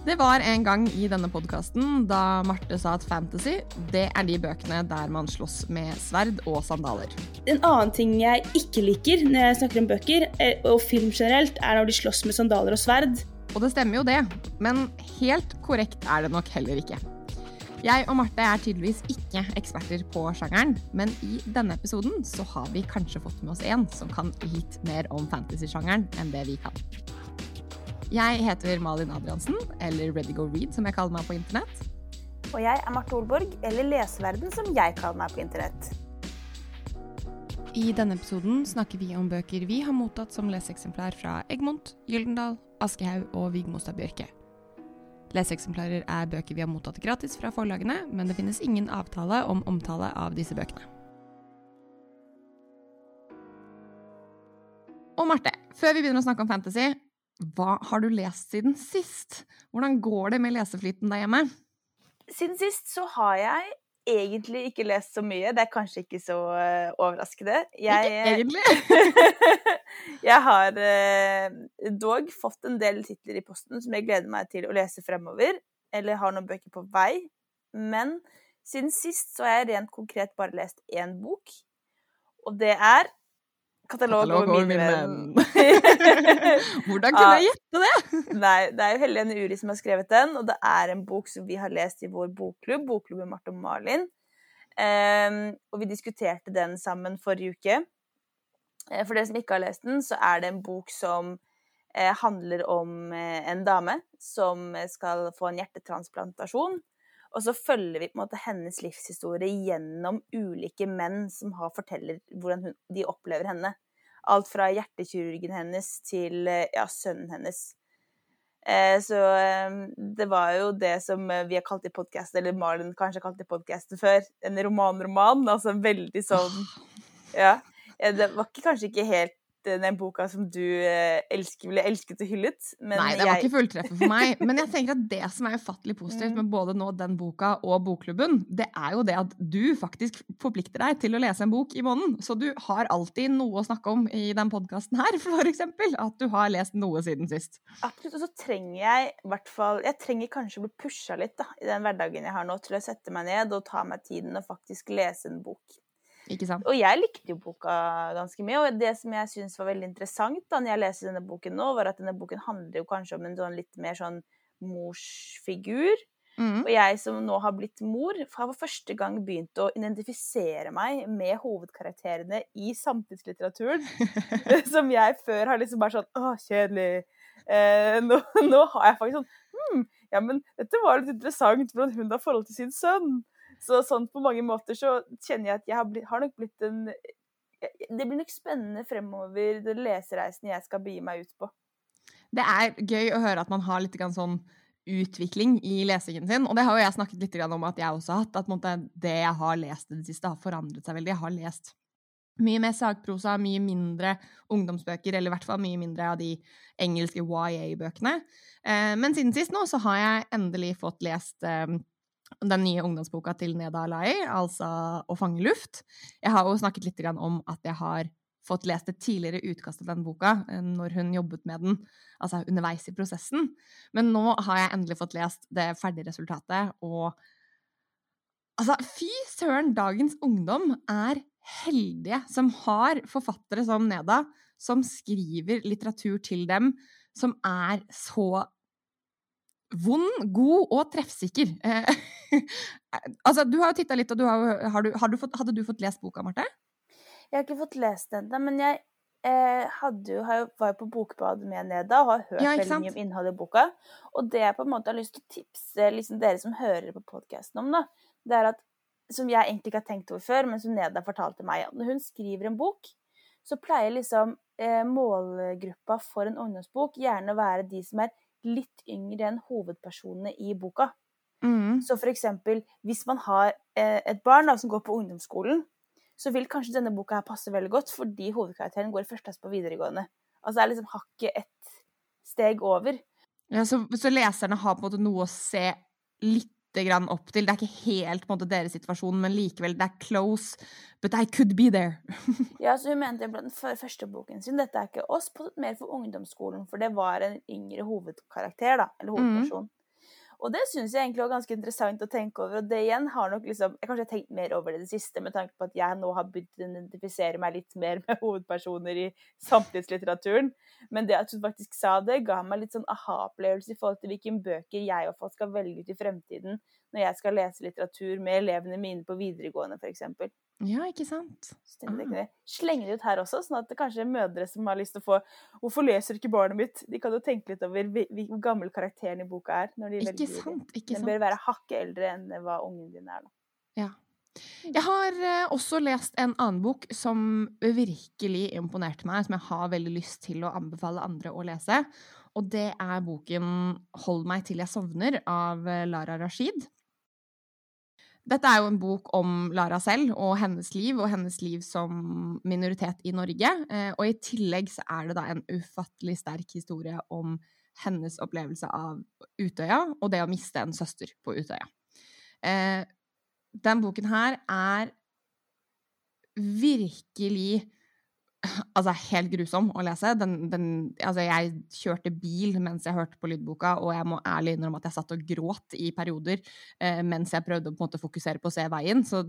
Det var en gang i denne podkasten da Marte sa at fantasy, det er de bøkene der man slåss med sverd og sandaler. En annen ting jeg ikke liker når jeg snakker om bøker, eh, og film generelt, er når de slåss med sandaler og sverd. Og det stemmer jo det, men helt korrekt er det nok heller ikke. Jeg og Marte er tydeligvis ikke eksperter på sjangeren, men i denne episoden så har vi kanskje fått med oss en som kan litt mer om fantasy-sjangeren enn det vi kan. Jeg heter Malin Adriansen, eller Ready Go Read som jeg kaller meg på internett. Og jeg er Marte Olborg, eller Leseverden som jeg kaller meg på internett. I denne episoden snakker vi om bøker vi har mottatt som leseeksemplar fra Egmont, Gyldendal, Aschehoug og Vigmostad Bjørke. Leseeksemplarer er bøker vi har mottatt gratis fra forlagene, men det finnes ingen avtale om omtale av disse bøkene. Og Marte, før vi begynner å snakke om fantasy, hva har du lest siden sist? Hvordan går det med leseflyten der hjemme? Siden sist så har jeg egentlig ikke lest så mye. Det er kanskje ikke så uh, overraskende. Jeg, ikke egentlig? jeg har uh, dog fått en del titler i posten som jeg gleder meg til å lese fremover. Eller har noen bøker på vei. Men siden sist så har jeg rent konkret bare lest én bok. Og det er Katalog, Katalog over min menn. Hvordan kunne jeg gjette det? Nei, det er jo Helene Uri som har skrevet den, og det er en bok som vi har lest i vår bokklubb, bokklubben Marte og Malin. Um, og vi diskuterte den sammen forrige uke. Eh, for dere som ikke har lest den, så er det en bok som eh, handler om eh, en dame som skal få en hjertetransplantasjon. Og så følger vi på en måte hennes livshistorie gjennom ulike menn som har forteller hvordan hun, de opplever henne. Alt fra hjertekirurgen hennes til eh, ja, sønnen hennes. Eh, så eh, det var jo det som vi har kalt i podkast, eller Malin kanskje har kalt i podkasten før, en romanroman. Altså en veldig sånn Ja. Det var ikke, kanskje ikke helt den boka som du eh, elsker, ville elsket og hyllet. Nei, det var jeg... ikke fulltreffer for meg. Men jeg tenker at det som er ufattelig positivt med mm. både nå den boka og Bokklubben, det er jo det at du faktisk forplikter deg til å lese en bok i måneden. Så du har alltid noe å snakke om i den podkasten her, for eksempel. At du har lest noe siden sist. Absolutt. Og så trenger jeg i hvert fall Jeg trenger kanskje å bli pusha litt da, i den hverdagen jeg har nå, til å sette meg ned og ta meg tiden og faktisk lese en bok. Og jeg likte jo boka ganske mye. Og det som jeg syns var veldig interessant da når jeg leser denne boken nå, var at denne boken handler jo kanskje om en sånn litt mer sånn morsfigur. Mm. Og jeg som nå har blitt mor, har for første gang begynt å identifisere meg med hovedkarakterene i samtidslitteraturen. som jeg før har liksom bare sånn Å, kjedelig. Eh, nå, nå, har jeg faktisk sånn Hm, ja, men dette var litt interessant hvordan hun har forhold til sin sønn. Så sånn på mange måter så kjenner jeg at jeg har, blitt, har nok blitt en Det blir nok spennende fremover, den lesereisen jeg skal begi meg ut på. Det er gøy å høre at man har litt sånn utvikling i lesingen sin. Og det har jo jeg snakket litt om at jeg også har hatt. At det jeg har lest i det siste, har forandret seg veldig. Jeg har lest mye mer sakprosa, mye mindre ungdomsbøker, eller i hvert fall mye mindre av de engelske YA-bøkene. Eh, men siden sist nå så har jeg endelig fått lest eh, den nye ungdomsboka til Neda Alai, altså 'Å fange luft'. Jeg har jo snakket litt om at jeg har fått lest et tidligere utkast av den boka eh, når hun jobbet med den, altså underveis i prosessen. Men nå har jeg endelig fått lest det ferdige resultatet, og altså, fy søren, dagens ungdom er heldige som har forfattere som Neda, som skriver litteratur til dem som er så vond, god og treffsikker. Eh, altså, du har jo titta litt, og du har, har du, har du fått, hadde du fått lest boka, Marte? Jeg har ikke fått lest den, men jeg eh, jo, var jo på Bokbad med Neda og har hørt ja, veldig mye om innholdet i boka. Og det jeg på en måte har lyst til å tipse liksom, dere som hører på podkasten om, da, det er at som jeg egentlig ikke har tenkt over før, men som Neda fortalte meg, at når hun skriver en bok, så pleier liksom eh, målgruppa for en ungdomsbok gjerne å være de som er litt yngre enn hovedpersonene i boka. Mm. Så for eksempel, hvis man har eh, et barn da, som går på ungdomsskolen, så vil kanskje denne boka her passe veldig godt, fordi hovedkarakteren går først på videregående. Altså det er liksom hakket ett steg over. Ja, så, så leserne har på en måte noe å se litt grann opp til. Det er ikke helt på en måte deres situasjon, men likevel, det er close. But I could be there. ja, så hun mente blant den første boken sin Dette er ikke oss, på mer for ungdomsskolen, for det var en yngre hovedkarakter, da, eller hovedperson. Mm. Og det syns jeg egentlig var ganske interessant å tenke over. Og det igjen har nok liksom Jeg kanskje har tenkt mer over det det siste, med tanke på at jeg nå har begynt å identifisere meg litt mer med hovedpersoner i samtidslitteraturen. Men det at hun faktisk sa det, ga meg litt sånn aha-opplevelse i forhold til hvilke bøker jeg og folk skal velge ut i fremtiden når jeg skal lese litteratur med elevene mine på videregående, f.eks. Ja, ikke sant? Ah. Slenger det ut her også, sånn at det kanskje er mødre som har lyst til å få Hvorfor leser ikke barnet mitt? De kan jo tenke litt over hvor gammel karakteren i boka er. når de ikke velger sant, ikke Den bør være hakket eldre enn hva ungen din er. da. Ja. Jeg har uh, også lest en annen bok som virkelig imponerte meg, som jeg har veldig lyst til å anbefale andre å lese. Og det er boken 'Hold meg til jeg sovner' av eh, Lara Rashid. Dette er jo en bok om Lara selv og hennes liv, og hennes liv som minoritet i Norge. Uh, og i tillegg så er det da en ufattelig sterk historie om hennes opplevelse av Utøya og det å miste en søster på Utøya. Uh, den boken her er virkelig Altså helt grusom å lese. Den, den, altså jeg kjørte bil mens jeg hørte på lydboka, og jeg må ærlig innrømme at jeg satt og gråt i perioder eh, mens jeg prøvde å på en måte fokusere på å se veien. Så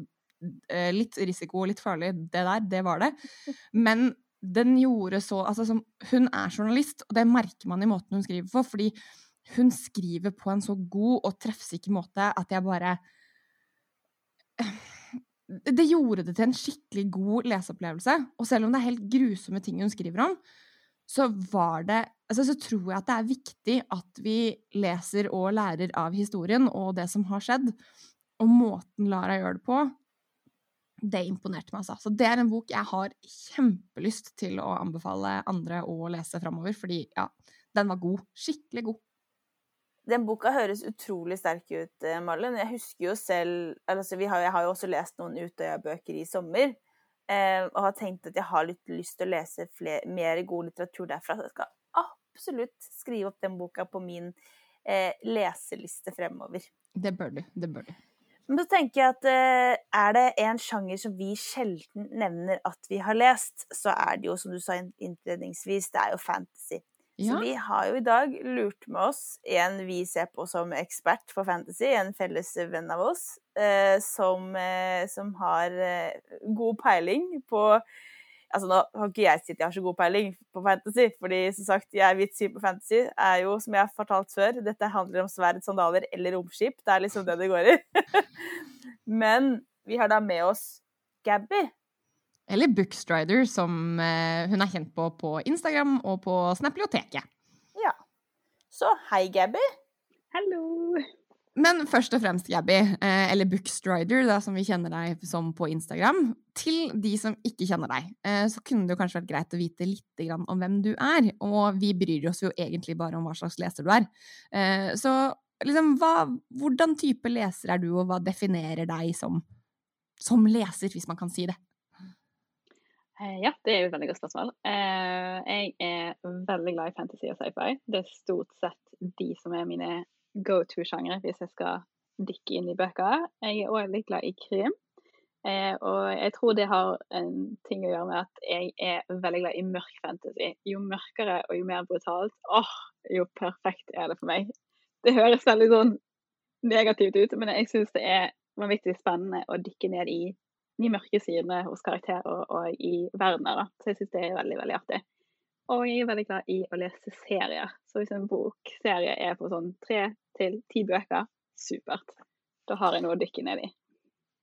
eh, litt risiko og litt farlig, det der, det var det. Men den gjorde så Altså, som, hun er journalist, og det merker man i måten hun skriver på, fordi hun skriver på en så god og treffsikker måte at jeg bare det gjorde det til en skikkelig god leseopplevelse. Og selv om det er helt grusomme ting hun skriver om, så var det altså, Så tror jeg at det er viktig at vi leser og lærer av historien og det som har skjedd. Og måten Lara gjør det på, det imponerte meg, altså. Så det er en bok jeg har kjempelyst til å anbefale andre å lese framover, fordi ja, den var god. Skikkelig god. Den boka høres utrolig sterk ut, Marlen. Malin. Jeg husker jo selv altså har, Jeg har jo også lest noen Utøya-bøker i sommer. Eh, og har tenkt at jeg har litt lyst til å lese flere, mer god litteratur derfra. Så jeg skal absolutt skrive opp den boka på min eh, leseliste fremover. Det bør du. Det bør du. Men så tenker jeg at eh, er det en sjanger som vi sjelden nevner at vi har lest, så er det jo, som du sa innledningsvis, det er jo fantasy. Ja. Så vi har jo i dag lurt med oss en vi ser på som ekspert på fantasy, en felles venn av oss, eh, som, eh, som, har eh, god peiling på Altså nå har ikke jeg sagt jeg har så god peiling på fantasy, fordi som sagt, jeg mitt syn på fantasy er jo, som jeg har fortalt før, dette handler om sverd, sandaler eller romskip. Det er liksom det det går i. Men vi har da med oss Gabby, eller Bookstrider, som eh, hun er kjent på på Instagram og på Snapplioteket. Ja. Så hei, Gabby. Hallo. Men først og fremst, Gabby, eh, eller Bookstrider, da, som vi kjenner deg som på Instagram. Til de som ikke kjenner deg, eh, så kunne det jo kanskje vært greit å vite litt om hvem du er. Og vi bryr oss jo egentlig bare om hva slags leser du er. Så liksom, hva, hvordan type leser er du, og hva definerer deg som, som leser, hvis man kan si det? Eh, ja, det er jo et veldig godt spørsmål. Eh, jeg er veldig glad i fantasy og sci-fi. Det er stort sett de som er mine go to-sjangre hvis jeg skal dykke inn i bøker. Jeg er òg litt glad i krim. Eh, og jeg tror det har en ting å gjøre med at jeg er veldig glad i mørk fantasy. Jo mørkere og jo mer brutalt, åh, jo perfekt er det for meg. Det høres veldig sånn negativt ut, men jeg syns det er vanvittig spennende å dykke ned i de mørke sidene hos karakterer og i verdener. Da. Så jeg syns det er veldig, veldig artig. Og jeg er veldig glad i å lese serier. Så hvis en bokserie er på sånn tre til ti bøker, supert. Da har jeg noe å dykke ned i.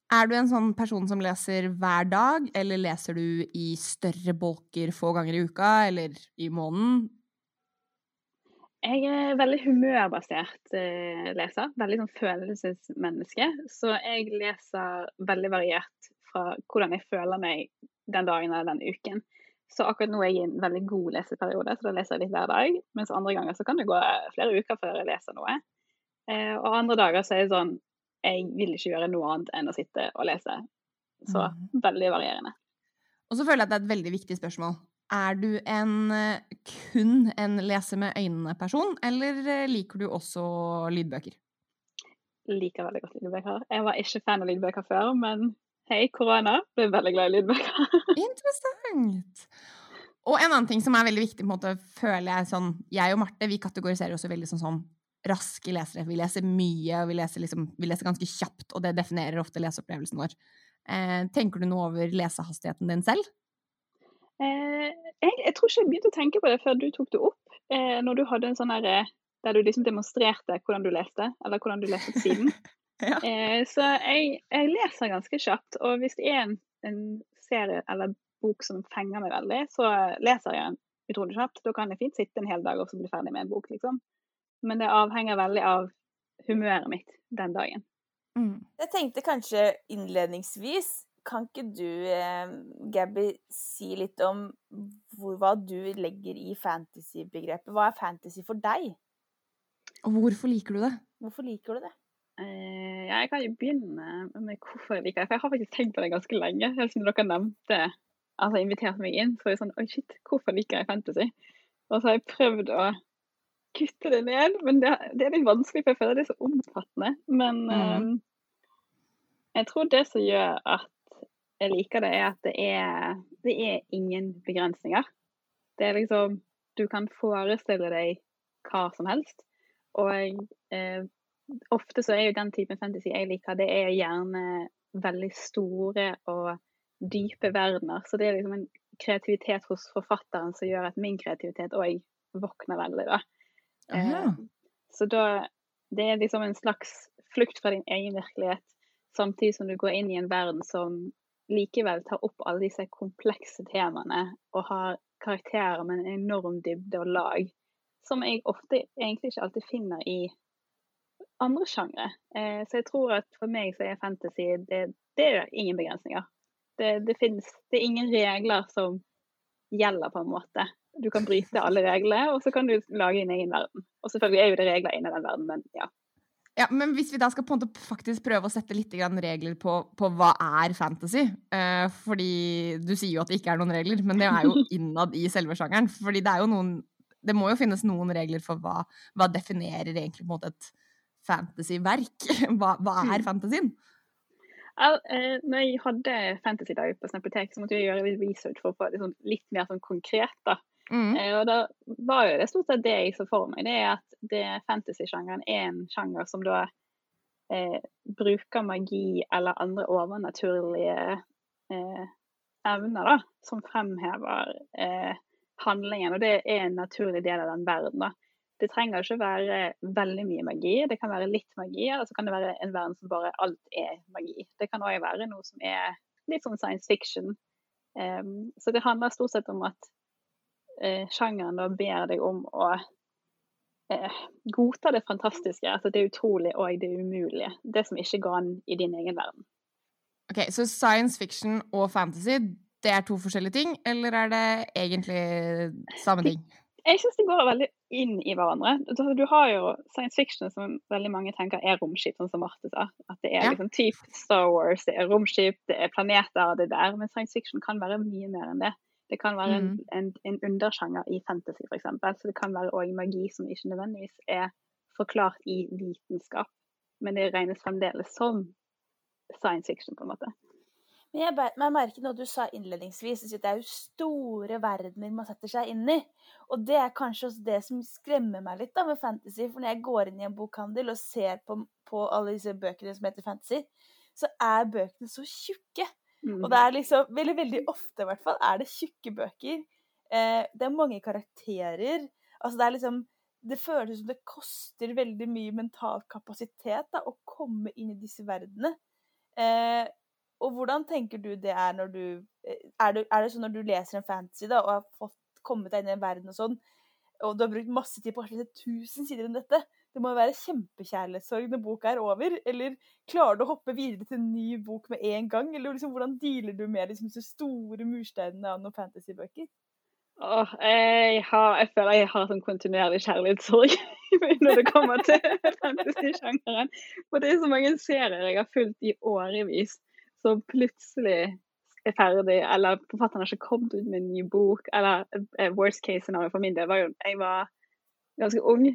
Er du en sånn person som leser hver dag, eller leser du i større bolker få ganger i uka, eller i måneden? Jeg er veldig humørbasert eh, leser. Veldig sånn følelsesmenneske. Så jeg leser veldig variert fra hvordan jeg føler meg den dagen eller den uken. Så akkurat nå er jeg i en veldig god leseperiode, så da leser jeg litt hver dag. Mens andre ganger så kan det gå flere uker før jeg leser noe. Eh, og andre dager så er det sånn Jeg vil ikke gjøre noe annet enn å sitte og lese. Så mm. veldig varierende. Og så føler jeg at det er et veldig viktig spørsmål. Er du en kun en lese med øynene-person, eller liker du også lydbøker? Liker veldig godt lydbøker. Jeg var ikke fan av lydbøker før, men Hei, korona. Ble veldig glad i lydbøker. Interessant. Og en annen ting som er veldig viktig, på en måte, føler jeg sånn Jeg og Marte vi kategoriserer også veldig sånn, sånn raske lesere. Vi leser mye, og vi leser, liksom, vi leser ganske kjapt, og det definerer ofte leseopplevelsen vår. Eh, tenker du noe over lesehastigheten din selv? Eh, jeg, jeg, tror ikke jeg begynte å tenke på det før du tok det opp. Eh, når du hadde en sånn herre der du liksom demonstrerte hvordan du leste, eller hvordan du leste på siden. ja. eh, så jeg, jeg, leser ganske kjapt, og hvis det er en, en, serie eller bok som fenger meg veldig, så leser jeg den utrolig kjapt. Da kan jeg fint sitte en hel dag og så bli ferdig med en bok, liksom. Men det avhenger veldig av humøret mitt den dagen. Mm. Jeg tenkte kanskje innledningsvis kan ikke du, eh, Gabby, si litt om hvor, hva du legger i fantasy-begrepet? Hva er fantasy for deg? Og hvorfor liker du det? Hvorfor liker du det? Ja, jeg kan jo begynne med hvorfor jeg liker det. For jeg har faktisk tenkt på det ganske lenge. Helt siden dere nevnte, altså inviterte meg inn. Så er jeg sånn Oi, shit, hvorfor liker jeg fantasy? Og så har jeg prøvd å kutte det ned, men det, det er litt vanskelig, for jeg føler det er så omfattende. Men mm. um, jeg tror det som gjør at jeg liker det, er at det er, det er ingen begrensninger. Det er liksom Du kan forestille deg hva som helst. Og eh, ofte så er jo den typen fantasy jeg liker, det er gjerne veldig store og dype verdener. Så det er liksom en kreativitet hos forfatteren som gjør at min kreativitet òg våkner veldig, da. Eh, så da Det er liksom en slags flukt fra din egen virkelighet, samtidig som du går inn i en verden som likevel tar opp alle disse komplekse temaene og har karakterer med en enorm dybde og lag, som jeg ofte egentlig ikke alltid finner i andre sjangre. Eh, så jeg tror at for meg så er fantasy det, det er ingen begrensninger. Det, det, finnes, det er ingen regler som gjelder, på en måte. Du kan bryte alle reglene, og så kan du lage din egen verden. Og selvfølgelig er jo det regler inni den verden, men ja. Ja, men hvis vi da skal på en måte faktisk prøve å sette litt regler på, på hva er fantasy eh, Fordi du sier jo at det ikke er noen regler, men det er jo innad i selve sjangeren. Fordi det er jo noen Det må jo finnes noen regler for hva, hva definerer egentlig på en måte et fantasyverk. Hva, hva er fantasyen? fantasien? Eh, når jeg hadde fantasy-dag på Snappetek, så måtte jeg gjøre litt research for å få det sånn litt mer sånn konkret. da. Mm. Eh, og da var jo det stort sett det jeg så for meg, det er at det fantasy-sjangeren er en sjanger som da eh, bruker magi eller andre overnaturlige eh, evner, da, som fremhever eh, handlingen. Og det er en naturlig del av den verden, da. Det trenger ikke være veldig mye magi, det kan være litt magi, eller så kan det være en verden som bare alt er magi. Det kan òg være noe som er litt sånn science fiction. Um, så det handler stort sett om at uh, sjangeren da ber deg om å uh, godta det fantastiske, altså det utrolige og det umulige. Det som ikke går an i din egen verden. Ok, Så science fiction og fantasy, det er to forskjellige ting, eller er det egentlig samme ting? Jeg syns de går veldig inn i hverandre. Altså, du har jo science fiction som veldig mange tenker er romskip, sånn som Marte sa. At det er ja. liksom typ Star Wars, det er romskip, det er planeter, det der. Men science fiction kan være mye mer enn det. Det kan være en, mm. en, en undersjanger i fantasy, f.eks. Så det kan være òg magi som ikke nødvendigvis er forklart i vitenskap, men det regnes fremdeles som science fiction, på en måte. Men jeg, merker noe du sa innledningsvis, at det er jo store verdener man setter seg inn i. Og det er kanskje også det som skremmer meg litt da med fantasy. For når jeg går inn i en bokhandel og ser på, på alle disse bøkene som heter fantasy, så er bøkene så tjukke. Mm. Og det er liksom veldig, veldig ofte, i hvert fall, er det tjukke bøker. Eh, det er mange karakterer. Altså, det er liksom Det føles som det koster veldig mye mental kapasitet da, å komme inn i disse verdenene. Eh, og hvordan tenker du det er når du eh, er det, er det sånn når du leser en fantasy da, og har fått kommet deg inn i en verden og sånn, og du har brukt masse tid på lese 1000 sider om dette, det må jo være kjempekjærlighetssorg når boka er over. Eller klarer du å hoppe videre til en ny bok med en gang? Eller liksom, hvordan dealer du med liksom, disse store mursteinene av noen fantasybøker? Åh, jeg, har, jeg føler jeg har sånn kontinuerlig kjærlighetssorg når det kommer til fantasy-sjangeren. For det er så mange serier jeg har fulgt i årevis, som plutselig er ferdig, eller forfatteren har ikke kommet ut med en ny bok. Eller eh, worst case scenario for min del var jo jeg var ganske ung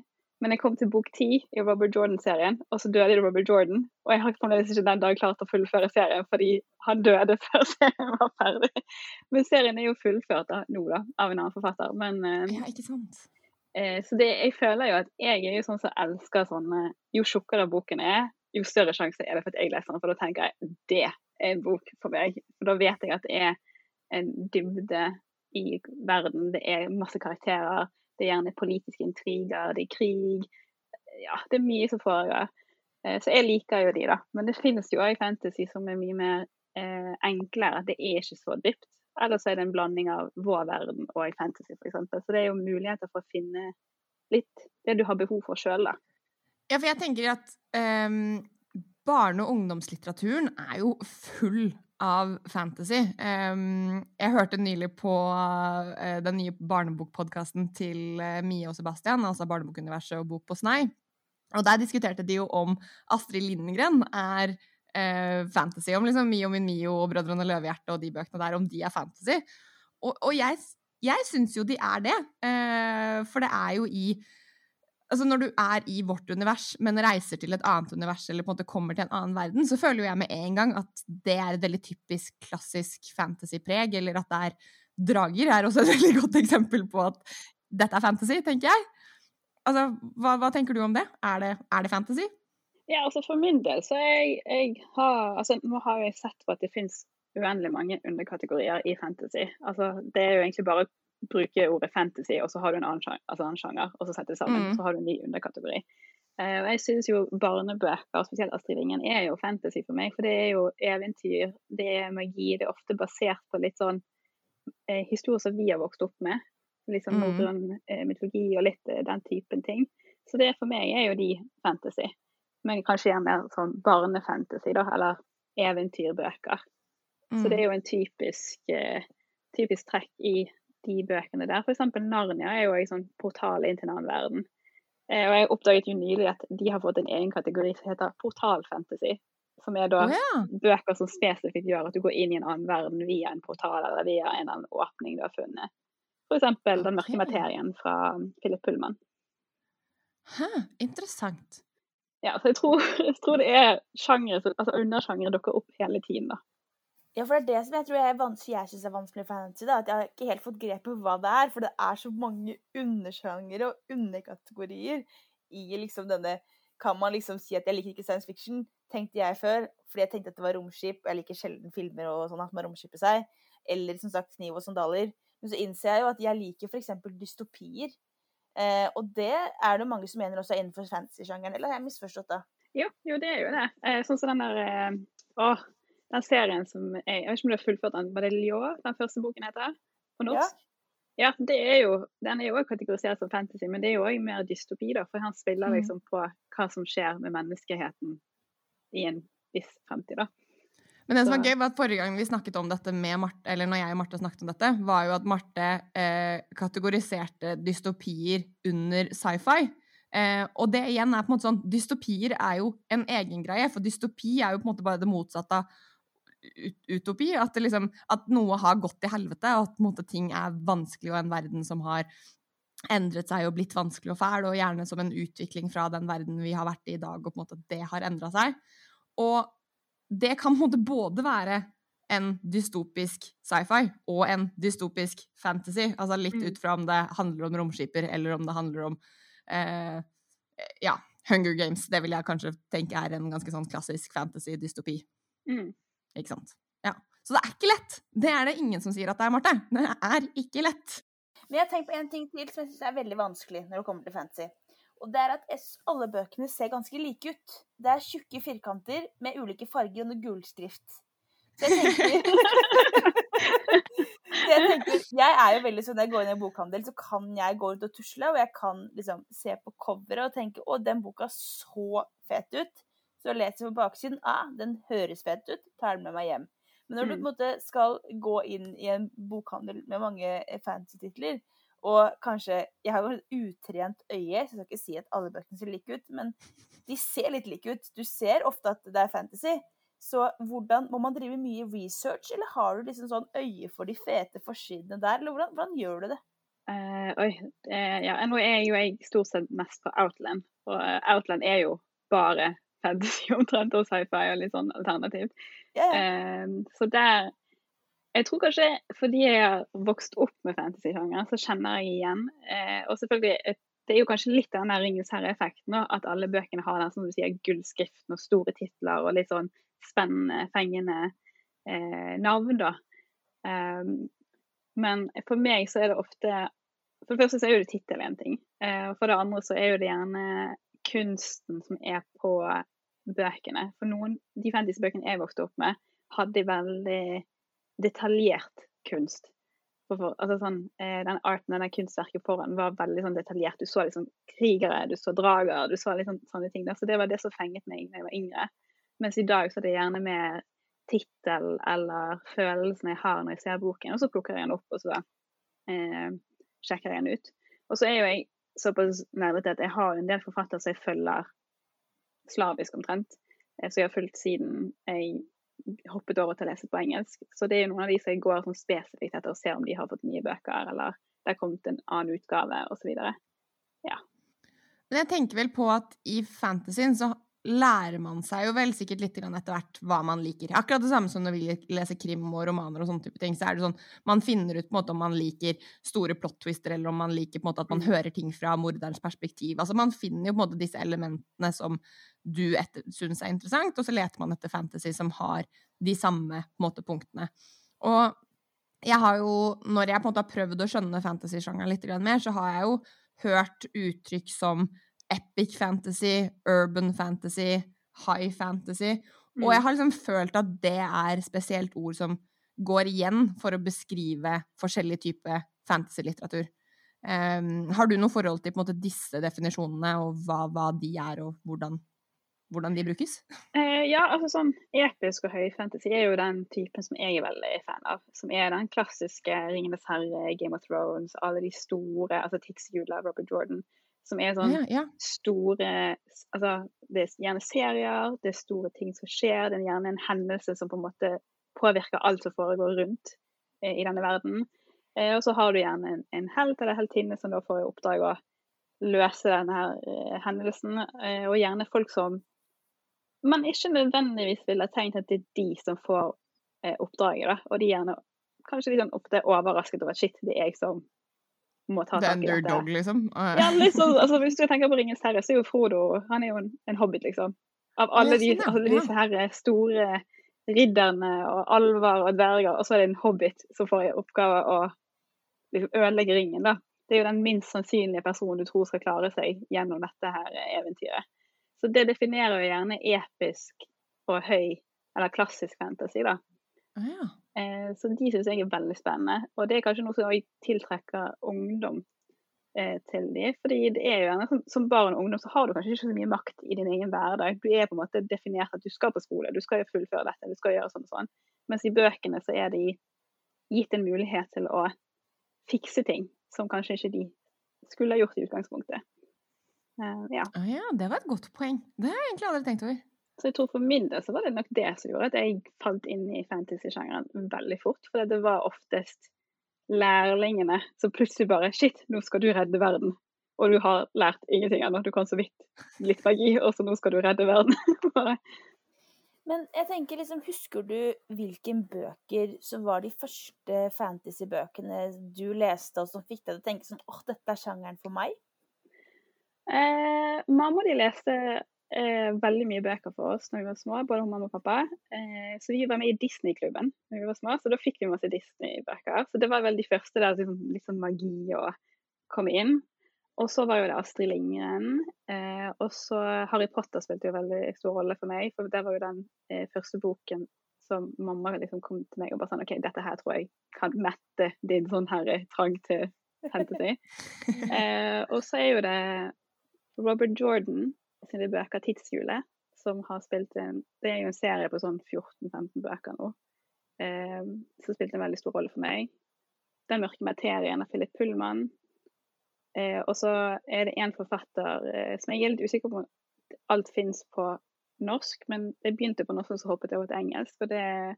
men jeg kom til bok ti i Robert Jordan-serien, og så døde Robert Jordan. Og jeg har fremdeles ikke den dag klart å fullføre serien fordi han døde før serien var ferdig. Men serien er jo fullført da, nå, da, av en annen forfatter. Men uh, ja, ikke sant? Eh, så det, jeg føler jo at jeg er jo sånn som elsker sånne Jo tjukkere boken er, jo større sjanse er det for at jeg leser den. For da tenker jeg det er en bok for meg. For da vet jeg at det er en dybde i verden. Det er masse karakterer. Det er gjerne politiske intriger, det er krig. Ja, det er mye som foregår. Eh, så jeg liker jo de, da. Men det finnes jo òg fantasy som er mye mer eh, enklere. Det er ikke så dypt. Eller så er det en blanding av vår verden og fantasy, f.eks. Så det er jo muligheter for å finne litt det du har behov for sjøl, da. Ja, for jeg tenker at um, barne- og ungdomslitteraturen er jo full av fantasy. Um, jeg hørte nylig på uh, den nye barnebokpodkasten til uh, Mie og Sebastian, altså Barnebokuniverset og Bok på snei. Og der diskuterte de jo om Astrid Lindgren er uh, fantasy. Om liksom Mio min Mio og Brødrene Løvehjerte og de bøkene der, om de er fantasy. Og, og jeg, jeg syns jo de er det. for det er jo i altså Når du er i vårt univers, men reiser til et annet univers eller på en måte kommer til en annen verden, så føler jo jeg med en gang at det er et veldig typisk klassisk fantasy-preg, eller at det er drager er også et veldig godt eksempel på at dette er fantasy, tenker jeg. Altså, hva, hva tenker du om det? Er, det? er, det? fantasy? Ja, altså For min del så jeg, jeg har altså Nå har jeg sett på at det finnes uendelig mange underkategorier i fantasy. Altså, det er jo egentlig bare bruke ordet fantasy, og så har du en annen sjanger, altså annen sjanger og så setter du sammen, mm. så har du en ny underkategori. Uh, og jeg synes jo barnebøker, spesielt Astrid Lindgren, er jo fantasy for meg. For det er jo eventyr, det er magi. Det er ofte basert på litt sånn eh, historier som vi har vokst opp med. Litt sånn mm. norrøn eh, mytologi og litt den typen ting. Så det for meg er jo de fantasy. Men kanskje gjerne mer sånn barnefantasy, da, eller eventyrbøker. Mm. Så det er jo en typisk, typisk trekk i de bøkene der. F.eks. Narnia er jo en sånn portal inn til en annen verden. Eh, og jeg oppdaget jo nylig at de har fått en egen kategori som heter portalfantasy. Som er da oh, ja. bøker som spesifikt gjør at du går inn i en annen verden via en portal eller via en annen åpning du har funnet. F.eks. Okay. Den mørke materien fra Philip Pullman. Hæ, interessant. Ja, så jeg tror, jeg tror det er sjangre, altså undersjangre dukker opp hele tiden, da. Ja, for det er det som jeg tror jeg, jeg syns er vanskelig for fantasy. Da, at jeg har ikke helt fått grep på hva det er. For det er så mange undersjangere og underkategorier i liksom denne Kan man liksom si at jeg liker ikke science fiction? Tenkte jeg før. Fordi jeg tenkte at det var romskip. Jeg liker sjelden filmer og sånn at man romskipper seg. Eller som sagt kniv og sandaler. Men så innser jeg jo at jeg liker f.eks. dystopier. Eh, og det er det mange som mener også er innenfor fantasy-sjangeren. Eller har jeg misforstått det? Jo, jo, det er jo det. Eh, sånn som den der eh, Å, den serien som jeg, jeg vet ikke om du har fullført den, var det Ljå den første boken heter? På norsk? Ja. ja det er jo, den er jo også kategorisert som fantasy, men det er jo òg mer dystopi, da. For han spiller mm. liksom på hva som skjer med menneskeheten i en viss fremtid, da. Men det som var gøy, var at forrige gang vi snakket om dette med Marte, eller når jeg og Marte snakket om dette, var jo at Marte eh, kategoriserte dystopier under sci-fi. Eh, og det igjen er på en måte sånn Dystopier er jo en egen greie, for dystopi er jo på en måte bare det motsatte av utopi. At, liksom, at, noe har gått til helvete, og at måte, ting er vanskelig, og en verden som har endret seg og blitt vanskelig og fæl, og gjerne som en utvikling fra den verden vi har vært i i dag, og på en måte at det har endra seg. Og det kan på en måte både være en dystopisk sci-fi og en dystopisk fantasy. Altså litt mm. ut fra om det handler om romskipper, eller om det handler om eh, ja, Hunger Games. Det vil jeg kanskje tenke er en ganske sånn klassisk fantasy-dystopi. Mm. Ikke sant. Ja. Så det er ikke lett. Det er det ingen som sier at det er, Marte. Det er ikke lett. Men jeg har tenkt på en ting til som jeg syns er veldig vanskelig når det kommer til fantasy. Og det er at alle bøkene ser ganske like ut. Det er tjukke firkanter med ulike farger noe gulskrift. Så jeg tenker jeg tenker, jeg er jo veldig sånn, Når jeg går inn i en bokhandel, så kan jeg gå ut og tusle, og jeg kan liksom se på coveret og tenke å, den boka så fet ut. Så leser jeg på baksiden ah, den høres fet ut, tar den med meg hjem. Men når du på en mm. måte skal gå inn i en bokhandel med mange eh, fancy-titler, og kanskje Jeg har jo et utrent øye, så jeg skal ikke si at alle bøkene ser like ut, men de ser litt like ut. Du ser ofte at det er fantasy. Så hvordan, Må man drive mye research, eller har du liksom sånn øye for de fete forsidene der? Eller hvordan, hvordan gjør du det? Uh, oi. Uh, ja, nå er jo jeg stort sett mest på Outland. Og Outland er jo bare fantasy omtrent, og sci-fi og litt sånn alternativt. Yeah. Um, så der Jeg tror kanskje fordi jeg har vokst opp med fantasy-sjanger så kjenner jeg igjen. Uh, og selvfølgelig, det er jo kanskje litt av den der herre-effekten, at alle bøkene har den som du sier, gullskriften og store titler og litt sånn spennende, fengende uh, navn, da. Um, men for meg så er det ofte For det første så er jo det tittel en ting. Eh, og for det andre så er jo det gjerne kunsten som er på bøkene. For noen, de fantasy-bøkene jeg vokste opp med, hadde veldig detaljert kunst. For, altså sånn, eh, den arten og den kunstverket foran var veldig sånn detaljert. Du så liksom krigere, du så drager, du så liksom sånne ting. Der. Så det var det som fenget meg da jeg var yngre. Mens i dag så er det gjerne mer tittel eller følelsen jeg har når jeg ser boken, og så plukker jeg den opp og så eh, sjekker jeg den ut. Og så er jo jeg såpass nerdete at jeg har en del forfattere som jeg følger slavisk omtrent. som Så jeg har fulgt siden jeg hoppet over til å lese på engelsk. Så det er jo noen av de som jeg går sånn spesifikt etter og ser om de har fått nye bøker, eller det har kommet en annen utgave, osv. Men jeg tenker vel på at i fantasyen så lærer man seg jo vel sikkert litt etter hvert hva man liker. Akkurat det samme som når vi leser krim og romaner og sånne type ting, så er det sånn man finner ut på en måte om man liker store plot-twister, eller om man liker på en måte at man hører ting fra morderens perspektiv. Altså man finner jo på en måte disse elementene som du syns er interessant, og så leter man etter fantasy som har de samme på en måte, punktene. Og jeg har jo, når jeg på en måte har prøvd å skjønne fantasy-sjangeren litt mer, så har jeg jo hørt uttrykk som epic fantasy, urban fantasy, high fantasy. Og jeg har liksom følt at det er spesielt ord som går igjen for å beskrive forskjellig type fantasy-litteratur. Um, har du noe forhold til måte, disse definisjonene, og hva, hva de er, og hvordan, hvordan de brukes? Eh, ja, altså sånn episk og høyfantasy er jo den typen som jeg er veldig fan av. Som er den klassiske Ringenes herre, Game of Thrones, alle de store, altså 'Tix Jula', Robert Jordan. Som er sånn ja, ja. store Altså, det er gjerne serier, det er store ting som skjer, det er gjerne en hendelse som på en måte påvirker alt som foregår rundt eh, i denne verden. Eh, og så har du gjerne en, en helt eller heltinne som da får i oppdrag å løse denne her eh, hendelsen, eh, og gjerne folk som man ikke nødvendigvis ville tenkt at det er de som får eh, oppdraget, da. Og de gjerne kanskje litt sånn ofte overrasket over at shit, det er jeg som må ta tak i dette. underdog, liksom? Ja, liksom, altså, hvis du tenker på Ringens herre, så er jo Frodo han er jo en, en hobbit, liksom. Av alle, de, sånn, alle disse her store ridderne og alver og dverger, og så er det en hobbit som får i oppgave å liksom, ødelegge ringen. da. Det er jo den minst sannsynlige personen du tror skal klare seg gjennom dette her eventyret. Så det definerer jo gjerne episk og høy, eller klassisk fantasy, da. ah, ja. Eh, så de syns jeg er veldig spennende. Og det er kanskje noe som også tiltrekker ungdom eh, til de. Fordi det er jo gjerne som, barn og ungdom så har du kanskje ikke så mye makt i din egen hverdag. Du er på en måte definert at du skal på skole, du skal jo fullføre dette, du skal gjøre sånn og sånn. Mens i bøkene så er de gitt en mulighet til å fikse ting som kanskje ikke de skulle ha gjort i utgangspunktet. Uh, ja. Ja, det var et godt poeng. Det har jeg egentlig aldri tenkt over. Så jeg tror for min del så var det nok det som gjorde at jeg falt inn i fantasy-sjangeren veldig fort. For det var oftest lærlingene som plutselig bare Shit, nå skal du redde verden. Og du har lært ingenting ennå. Du kan så vidt litt magi, og så nå skal du redde verden. Men jeg tenker liksom, husker du hvilke bøker som var de første fantasy-bøkene du leste, og som fikk deg til å tenke sånn åh, dette er sjangeren for meg? Eh, mamma de leste eh, veldig mye bøker for oss når vi var små, både hun mamma og pappa. Eh, så vi var med i Disney-klubben når vi var små, så da fikk vi masse Disney-bøker. Så det var vel de første der liksom, sånn magi å komme inn. Og så var jo det Astrid Lindgren. Eh, og så Harry Potter spilte jo veldig stor rolle for meg, for det var jo den eh, første boken som mamma liksom kom til meg og bare sånn OK, dette her tror jeg kan mette din sånn her trang til fantasy. Eh, og så er jo det Robert Jordan sine bøker 'Tidshjulet', som har spilt en Det er jo en serie på sånn 14-15 bøker nå, eh, som spilte en veldig stor rolle for meg. 'Den mørke materien' av Philip Pullman. Eh, og så er det en forfatter eh, som jeg er litt usikker på om alt fins på norsk, men det begynte på norsk, og så hoppet jeg over til engelsk. Og det er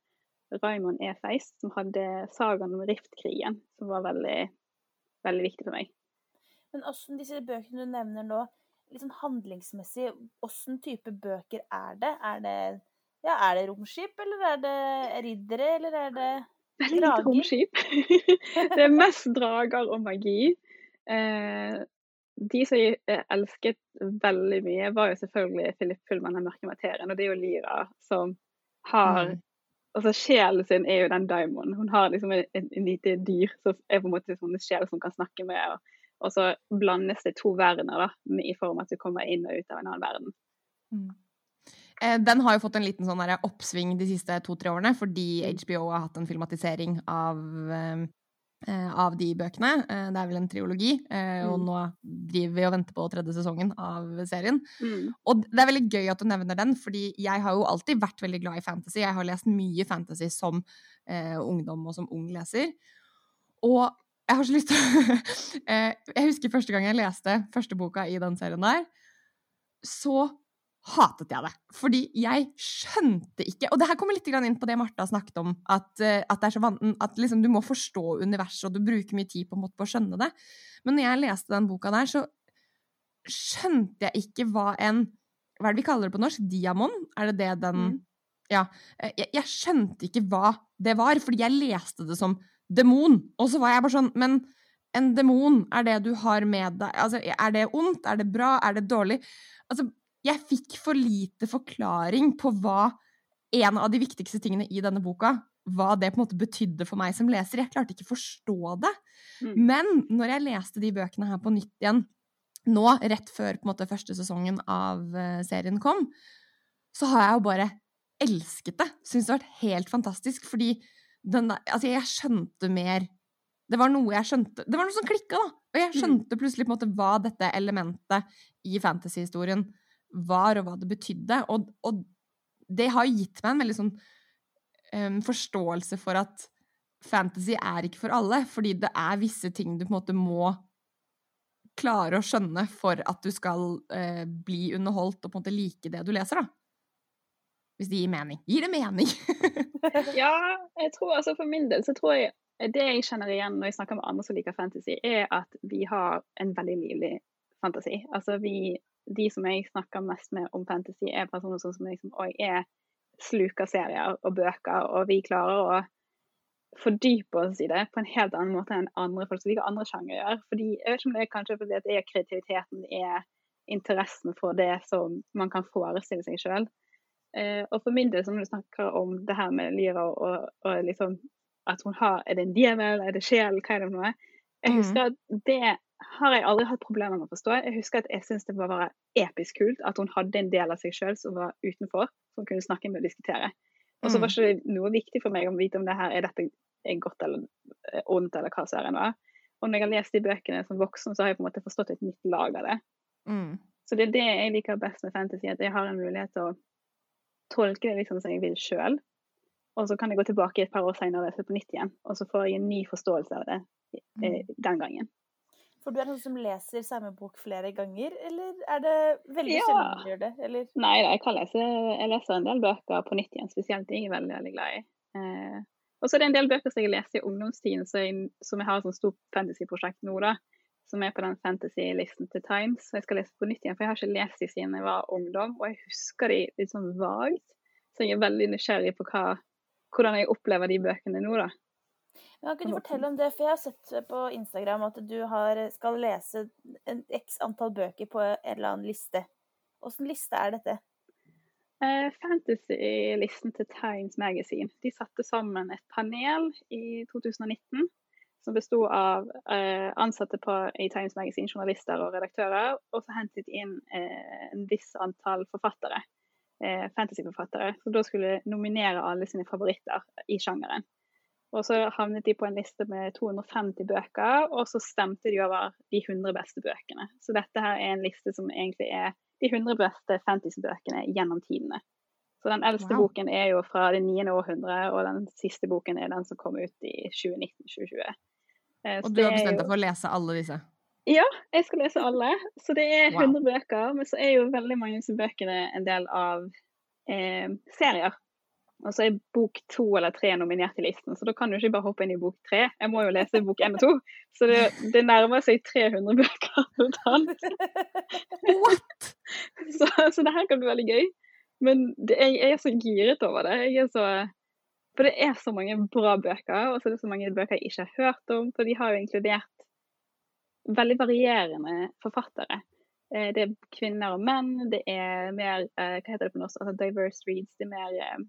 Raymond E. Feist, som hadde sagaen om Riftkrigen, som var veldig, veldig viktig for meg. Men åssen disse bøkene du nevner nå, liksom handlingsmessig, åssen type bøker er det? Er det, ja, er det romskip, eller er det riddere, eller er det veldig lite Drager. romskip. det er mest drager og magi. Eh, de som jeg eh, elsket veldig mye, var jo selvfølgelig Philip Pullman av Mørke materien. Og det er jo Lyra som har Mm. Altså Sjelen sin er jo den daimonen. Hun har liksom et, et, et lite dyr som er på en måte sånn en sjel som kan snakke med. Og, og så blandes det to verdener da, i form av at du kommer inn og ut av en annen verden. Eh, Den har jo fått en liten sånn oppsving de siste to-tre årene, fordi HBO har hatt en filmatisering av, eh, eh, av de bøkene. Det er vel en triologi, og Mm. nå driver vi og venter på tredje sesongen av serien. Mm. Og det er veldig gøy at du nevner den, fordi jeg har jo alltid vært veldig glad i fantasy. Jeg har lest mye fantasy som eh, ungdom og som ung leser. Og jeg har så lyst til eh, Jeg husker første gang jeg leste første boka i den serien der, så hatet jeg det. Fordi jeg skjønte ikke Og det her kommer litt inn på det Martha snakket om, at, eh, at, det er så van at liksom, du må forstå universet, og du bruker mye tid på, på å skjønne det. Men når jeg leste den boka der, så skjønte jeg ikke hva en Hva er det vi kaller det på norsk? Diamond? Er det det den Mm. Ja. Eh, Jeg, jeg skjønte ikke hva det var, fordi jeg leste det som demon. Og så var jeg bare sånn Men en demon er det du har med deg Altså, er det ondt? Er det bra? Er det dårlig? Altså, jeg fikk for lite forklaring på hva en av de viktigste tingene i denne boka hva det på en måte betydde for meg som leser. Jeg klarte ikke å forstå det. Mm. Men når jeg leste de bøkene her på nytt igjen, nå rett før måte første sesongen av eh, serien kom, så har jeg jo bare elsket det. Syns det har vært helt fantastisk, fordi den der Altså, jeg skjønte mer Det var noe jeg skjønte Det var noe som klikka, da! Og jeg Mm. skjønte plutselig på en måte hva dette elementet i fantasyhistorien var, og hva det betydde. Og, og det har gitt meg en veldig sånn um, forståelse for at fantasy er ikke for alle, fordi det er visse ting du på en måte må klare å skjønne for at du skal uh, bli underholdt og på en måte like det du leser, da. Hvis det gir mening. Gir det mening? Ja, jeg tror altså for min del så tror jeg det jeg kjenner igjen når jeg snakker med andre som liker fantasy, er at vi har en veldig livlig fantasi. Altså vi, de som jeg snakker mest med om fantasy, er personer som liksom, oi, er sluker serier og bøker, og vi klarer å fordype oss i det på en helt annen måte enn andre folk som liker andre sjangere gjør. Fordi, jeg vet ikke om det er kanskje fordi det er kreativiteten, det er interessen for det som man kan forestille seg sjøl. Eh, og for min del, som du snakker om det her med Lyra og, og liksom at hun har Er det en djevel, er det sjel, hva er det for noe? Jeg Mhm. husker at det har jeg aldri hatt problemer med å forstå. Jeg husker at jeg syns det var bare episk kult at hun hadde en del av seg sjøl som var utenfor, som hun kunne snakke med og diskutere. Og så var det ikke noe viktig for meg å vite om det her er dette er godt eller eh, ondt, eller hva som er nå. Og når jeg har lest de bøkene som voksen, så har jeg på en måte forstått et nytt lag av det. Mm. Så det er det jeg liker best med fantasy, at jeg har en mulighet til å tolke det liksom som jeg vil sjøl. Og så kan jeg gå tilbake et par år senere og lese på nytt igjen, og så får jeg en ny forståelse av det eh, den gangen. For du er noen som leser samme bok flere ganger, eller er det veldig Ja. sjelden du gjør det? Eller? Nei da, jeg kan lese Jeg leser en del bøker på nytt igjen, spesielt ting jeg er veldig, veldig glad i. Eh, og så er det en del bøker som jeg leste i ungdomstiden, så jeg, som jeg har et sånt stort fantasyprosjekt nå, da. Som er på den fantasy-listen til Times. Og jeg skal lese på nytt igjen, for jeg har ikke lest de siden jeg var ungdom. Og jeg husker de litt sånn vagt. Så jeg er veldig nysgjerrig på hva, hvordan jeg opplever de bøkene nå, da. Ja, kan du fortelle om det? For jeg har sett på Instagram at du har, skal lese en x antall bøker på en eller annen liste. Åssen liste er dette? Eh, Fantasy-listen til Times Magazine. De satte sammen et panel i 2019 som besto av eh, ansatte på, i Times Magazine, journalister og redaktører, og så hentet inn eh, en viss antall forfattere, eh, fantasyforfattere, som da skulle nominere alle sine favoritter i sjangeren. Og så havnet de på en liste med 250 bøker, og så stemte de over de 100 beste bøkene. Så dette her er en liste som egentlig er de 100 beste fantasybøkene gjennom tidene. Så den eldste Wow. boken er jo fra det 9. århundre, og den siste boken er den som kom ut i 2019-2020. Eh, Og du har bestemt deg for å lese alle disse? Ja, jeg skal lese alle. Så det er Wow. 100 bøker, men så er jo veldig mange av bøkene en del av eh, serier. Og så er bok to eller tre nominert i listen, så da kan du ikke bare hoppe inn i bok tre. Jeg må jo lese bok én og to. Så det, det nærmer seg 300 bøker totalt. What?! Så, så det her kan bli veldig gøy. Men det, jeg, jeg er så giret over det. Jeg er så For det er så mange bra bøker, og så er det så mange bøker jeg ikke har hørt om. For de har jo inkludert veldig varierende forfattere. Eh, det er kvinner og menn, det er mer eh, Hva heter det på norsk? Altså diverse reads. Det er mer eh,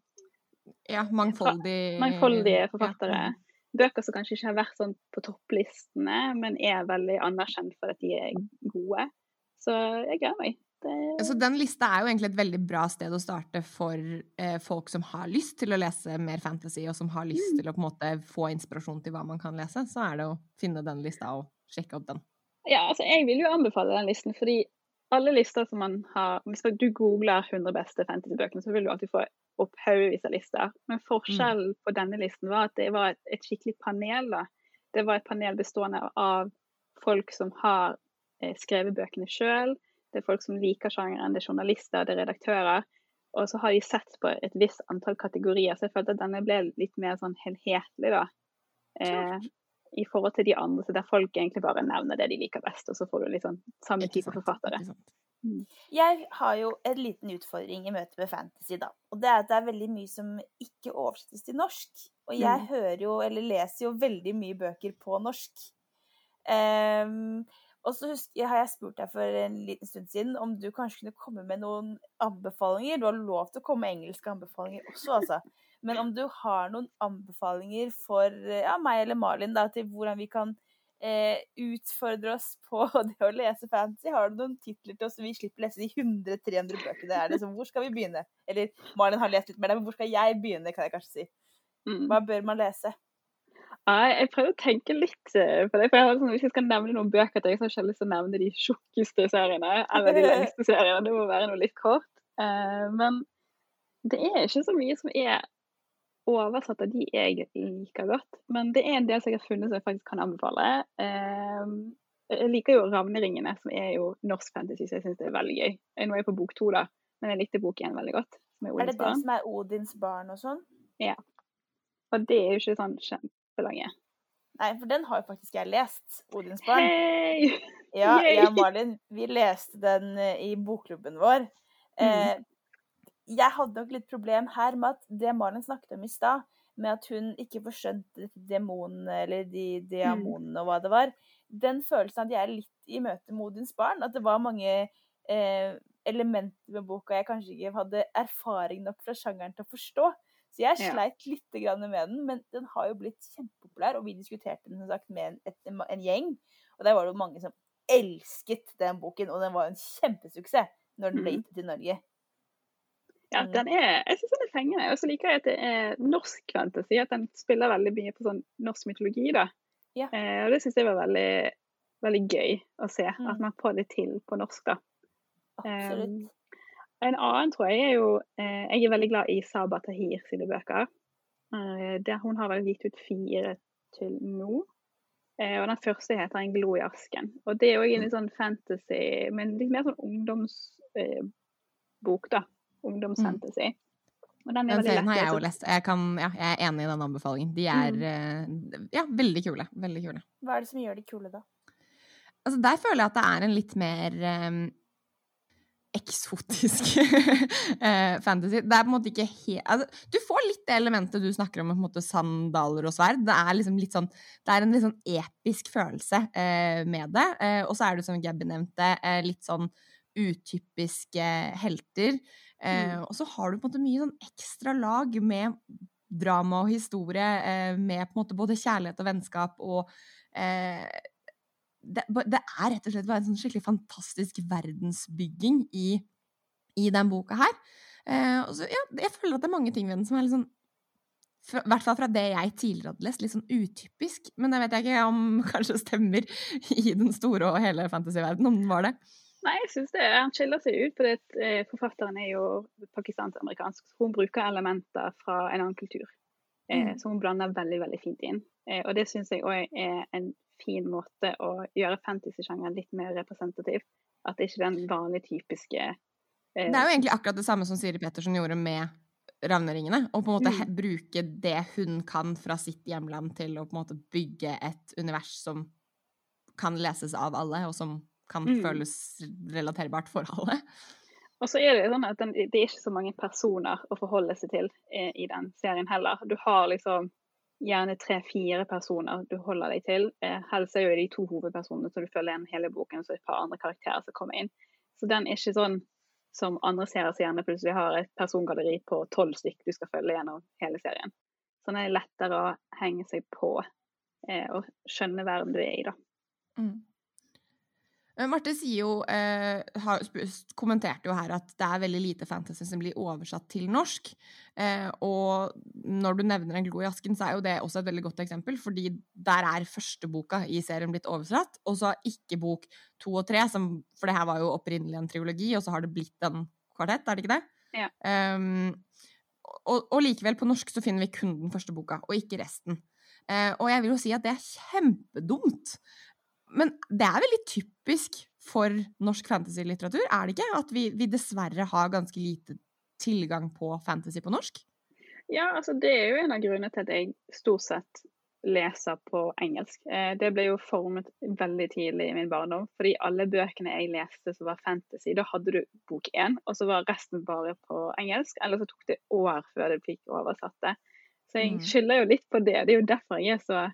Ja, mangfoldig mangfoldige forfattere. Ja. Bøker som kanskje ikke har vært sånn på topplistene, men er veldig anerkjent for at de er gode. Så jeg gleder meg. Så den lista er jo egentlig et veldig bra sted å starte for eh, folk som har lyst til å lese mer fantasy, og som har lyst til å på en måte få inspirasjon til hva man kan lese. Så er det å finne den lista og sjekke opp den. Ja, altså jeg vil jo anbefale den listen, fordi alle lister som man har Hvis du googler 100 beste fantasybøkene, så vil du alltid få opp haugevis av lister. Men forskjellen på denne listen var at det var et, et skikkelig panel. da. Det var et panel bestående av folk som har eh, skrevet bøkene sjøl. Det er folk som liker sjangeren, det er journalister, det er redaktører. Og så har de sett på et visst antall kategorier, så jeg følte at denne ble litt mer sånn helhetlig, da. Eh, I forhold til de andre, så der folk egentlig bare nevner det de liker best, og så får du litt sånn samme type forfattere. ikke. Jeg har jo en liten utfordring i møte med fantasy, da. Og det er at det er veldig mye som ikke oversettes til norsk. Og jeg Mm. hører jo, eller leser jo veldig mye bøker på norsk. Ehm, og så har jeg spurt deg for en liten stund siden om du kanskje kunne komme med noen anbefalinger. Du har lov til å komme med engelske anbefalinger også, altså. Men om du har noen anbefalinger for ja, meg eller Malin da, til hvordan vi kan eh, utfordre oss på det å lese fantasy? Har du noen titler til oss så vi slipper å lese de 100-300 bøkene? Det er liksom, hvor skal vi begynne? Eller Malin har lest litt mer, men hvor skal jeg begynne, kan jeg kanskje si. Mm. Hva bør man lese? Nei, jeg prøvde å tenke litt eh, på det. for jeg sånn, Hvis jeg skal nevne noen bøker, til, så har jeg ikke lyst til å nevne de tjukkeste seriene eller de lengste seriene. Det må være noe litt kort. Eh, men det er ikke så mye som er oversatt av de jeg liker godt. Men det er en del som jeg har funnet som jeg faktisk kan anbefale. Eh, jeg liker jo 'Ravneringene', som er jo norsk fantasy, så jeg syns det er veldig gøy. Jeg Nå er jeg på bok to, da, men jeg likte bok én veldig godt. Er Er det den som er Odins barn og sånn? Ja. Og det er jo ikke sånn kjempelange. Nei, for den har jo faktisk jeg lest. Odins barn. Hey! Ja, jeg og Malin, vi leste den eh, i bokklubben vår. Mm. Eh, jeg hadde nok litt problem her med at det Malin snakket om i stad, med at hun ikke forskjønte demonene eller de Mm. diamonene og hva det var, den følelsen hadde jeg litt i møte med Odins barn. At det var mange eh, elementer med boka jeg kanskje ikke hadde erfaring nok fra sjangeren til å forstå. Så jeg Ja. sleit litt grann med den, men den har jo blitt kjempepopulær, og vi diskuterte den sagt med en, et, en gjeng. Og der var det jo mange som elsket den boken, og den var jo en kjempesuksess når den ble Mhm. gitt til Norge. Ja, Mm. den er, jeg syns den er fengende. Og så liker jeg at det er norsk fantasy. At den spiller veldig mye på sånn norsk mytologi. da. Ja. Eh, og det syns jeg var veldig, veldig gøy å se. Mm. At man får det til på norsk. da. Absolutt. Um, En annen tror jeg er jo eh, Jeg er veldig glad i Saba Tahir sine bøker. Eh, der hun har vel gitt ut fire til nå. Eh, og den første heter 'En glo i asken'. Og det er òg en litt sånn fantasy, men litt mer sånn ungdomsbok, eh, da. Ungdomsfantasy. Og den Den serien har jeg jo lest. lest. Jeg, kan, ja, jeg er enig i den anbefalingen. De er Mm. eh, ja, veldig kule. Veldig kule. Hva er det som gjør de kule, da? Altså, der føler jeg at det er en litt mer eh, eksotisk eh, fantasy. Det er på en måte ikke helt altså, Du får litt det elementet du snakker om, med på en måte sandaler og sverd. Det er liksom sånn Det er en litt sånn episk følelse eh, med det. Eh, og så er det, som Gabby nevnte, eh, litt sånn utypiske helter. Eh, og så har du på en måte mye sånn ekstra lag med drama og historie, eh, med på en måte både kjærlighet og vennskap og eh, det, det er rett og slett bare en sånn skikkelig fantastisk verdensbygging i, i den boka her. Eh, så, ja, jeg føler at det er mange ting ved den som er litt sånn I hvert fall fra det jeg tidligere hadde lest, litt sånn utypisk. Men det vet jeg ikke om kanskje stemmer i den store og hele fantasyverdenen, om den var det. Nei, jeg synes det. Han skiller seg ut fordi eh, forfatteren er jo pakistansk-amerikansk. Hun bruker elementer fra en annen kultur. Eh, Mm. Så hun blander veldig veldig fint inn. Eh, og det syns jeg òg er en fin måte å gjøre fantasy-sjangeren litt mer representativ. At det ikke er den vanlige, typiske eh, Det er jo egentlig akkurat det samme som Siri Pettersen gjorde med Ravneringene. Og på en måte Mm. bruke det hun kan fra sitt hjemland til å på en måte bygge et univers som kan leses av alle, og som kan Mm. føles relaterbart for alle. Og så er det sånn at den, det er ikke så mange personer å forholde seg til i, i den serien heller. Du har liksom gjerne tre-fire personer du holder deg til. Eh, helse er jo de to hovedpersonene som du følger igjen hele boken, så et par andre karakterer som kommer inn. Så den er ikke sånn som andre serier som gjerne plutselig har et persongalleri på tolv stykk du skal følge gjennom hele serien. Så den er lettere å henge seg på eh, og skjønne verden du er i, da. Mm. Marte sier jo, eh, har, kommenterte jo her at det er veldig lite fantasy som blir oversatt til norsk. Eh, og når du nevner En glo i asken, så er jo det også et veldig godt eksempel, fordi der er første boka i serien blitt oversatt, og så har ikke bok to og tre, som, for det her var jo opprinnelig en triologi, og så har det blitt en kvartett, er det ikke det? Ja. Um, og, og, likevel, på norsk så finner vi kun den første boka, og ikke resten. Eh, og jeg vil jo si at det er kjempedumt. Men det er veldig typisk for norsk fantasy-litteratur, er det ikke? At vi, vi, dessverre har ganske lite tilgang på fantasy på norsk? Ja, altså det er jo en av grunnene til at jeg stort sett leser på engelsk. Eh, det ble jo formet veldig tidlig i min barndom. Fordi alle bøkene jeg leste som var fantasy, da hadde du bok én, og så var resten bare på engelsk. Eller så tok det år før du fikk oversatt det. Så jeg mm. skylder jo litt på det. Det er jo derfor jeg er så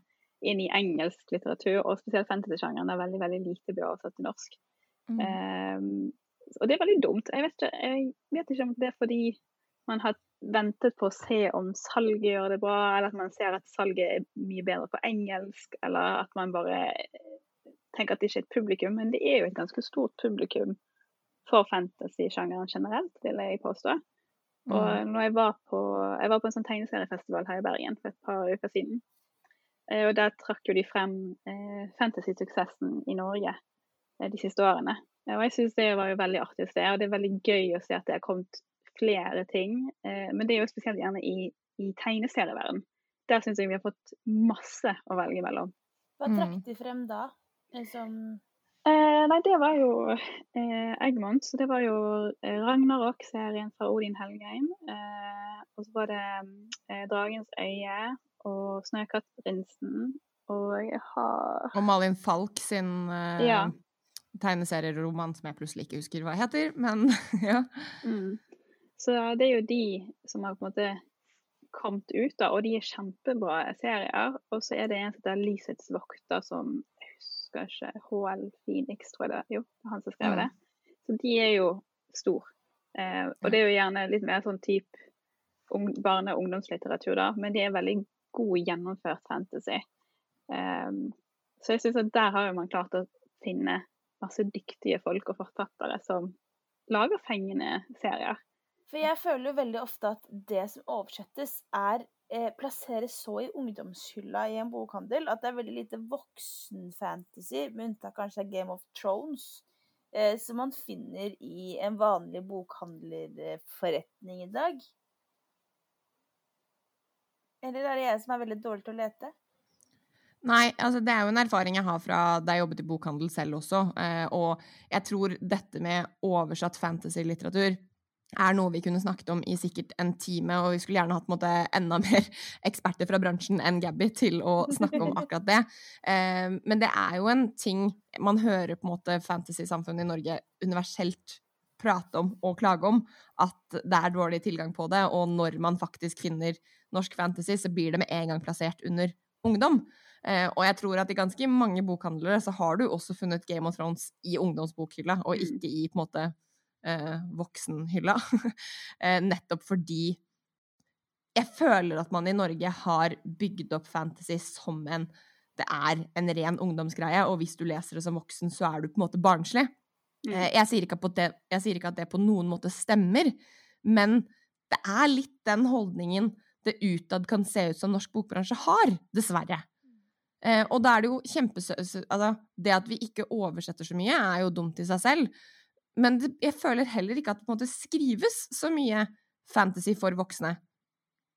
inn i engelsk litteratur, og spesielt fantasy-sjangeren er veldig veldig lite blir oversatt til norsk. Mm. Um, og det er veldig dumt. Jeg vet, ikke, jeg vet ikke om det er fordi man har ventet på å se om salget gjør det bra, eller at man ser at salget er mye bedre på engelsk, eller at man bare tenker at det ikke er et publikum. Men det er jo et ganske stort publikum for fantasy-sjangeren generelt, vil jeg påstå. Og mm. når jeg var på, jeg var på en sånn tegneseriefestival her i Bergen for et par uker siden, og der trakk jo de frem eh, fantasy-suksessen i Norge eh, de siste årene. Og jeg syns det var jo veldig artig å se, og det er veldig gøy å se at det har kommet flere ting. Men det er jo spesielt gjerne i, i tegneserieverden. Der syns jeg vi har fått masse å velge mellom. Hva trakk de frem da? Som Eh, nei, det var jo eh, Eggmont. Så det var jo Ragnarok-serien fra Odin Helgheim. Eh, og så var det eh, Dragens øye og Snøkattprinsen. Og jeg har Og Malin Falk sin uh, ja. tegneserieroman som jeg plutselig ikke husker hva heter, men ja. Mm. Så det er jo de som har på en måte kommet ut, da, og de er kjempebra serier. Og så er det en som heter Lisets vokter, som jeg husker ikke HL Phoenix, tror jeg det Jo, han som skrev mm. det. Så de er jo stor. Eh, og det er jo gjerne litt mer sånn type barne- og ungdomslitteratur, da, men de er veldig god gjennomført fantasy. Um, så jeg syns at der har man klart å finne masse dyktige folk og forfattere som lager fengende serier. For jeg føler jo veldig ofte at det som oversettes, er eh, plasseres så i ungdomshylla i en bokhandel at det er veldig lite voksenfantasy, med unntak kanskje av Game of Thrones, eh, som man finner i en vanlig bokhandlerforretning i dag. Eller er det jeg som er veldig dårlig til å lete? Nei, altså det er jo en erfaring jeg har fra da jeg jobbet i bokhandel selv også. Eh, og jeg tror dette med oversatt fantasy-litteratur er noe vi kunne snakket om i sikkert en time, og vi skulle gjerne hatt måte, enda mer eksperter fra bransjen enn Gabby til å snakke om akkurat det. Eh, men det er jo en ting man hører på en måte fantasy-samfunnet i Norge universelt prate om og klage om, at det er dårlig tilgang på det, og når man faktisk finner norsk fantasy, så blir det med en gang plassert under ungdom. Eh, og jeg tror at i ganske mange bokhandlere så har du også funnet Game of Thrones i ungdomsbokhylla, og mm. ikke i på en måte eh, voksenhylla. eh, nettopp fordi jeg føler at man i Norge har bygd opp fantasy som en det er en ren ungdomsgreie, og hvis du leser det som voksen, så er du på en måte barnslig. Mm. Eh, jeg sier, det, jeg sier ikke at det på noen måte stemmer, men det er litt den holdningen det utad kan se ut som norsk bokbransje har, dessverre. Eh, og da er det jo kjempesø... Altså, det at vi ikke oversetter så mye, er jo dumt i seg selv. Men det, jeg føler heller ikke at det på en måte skrives så mye fantasy for voksne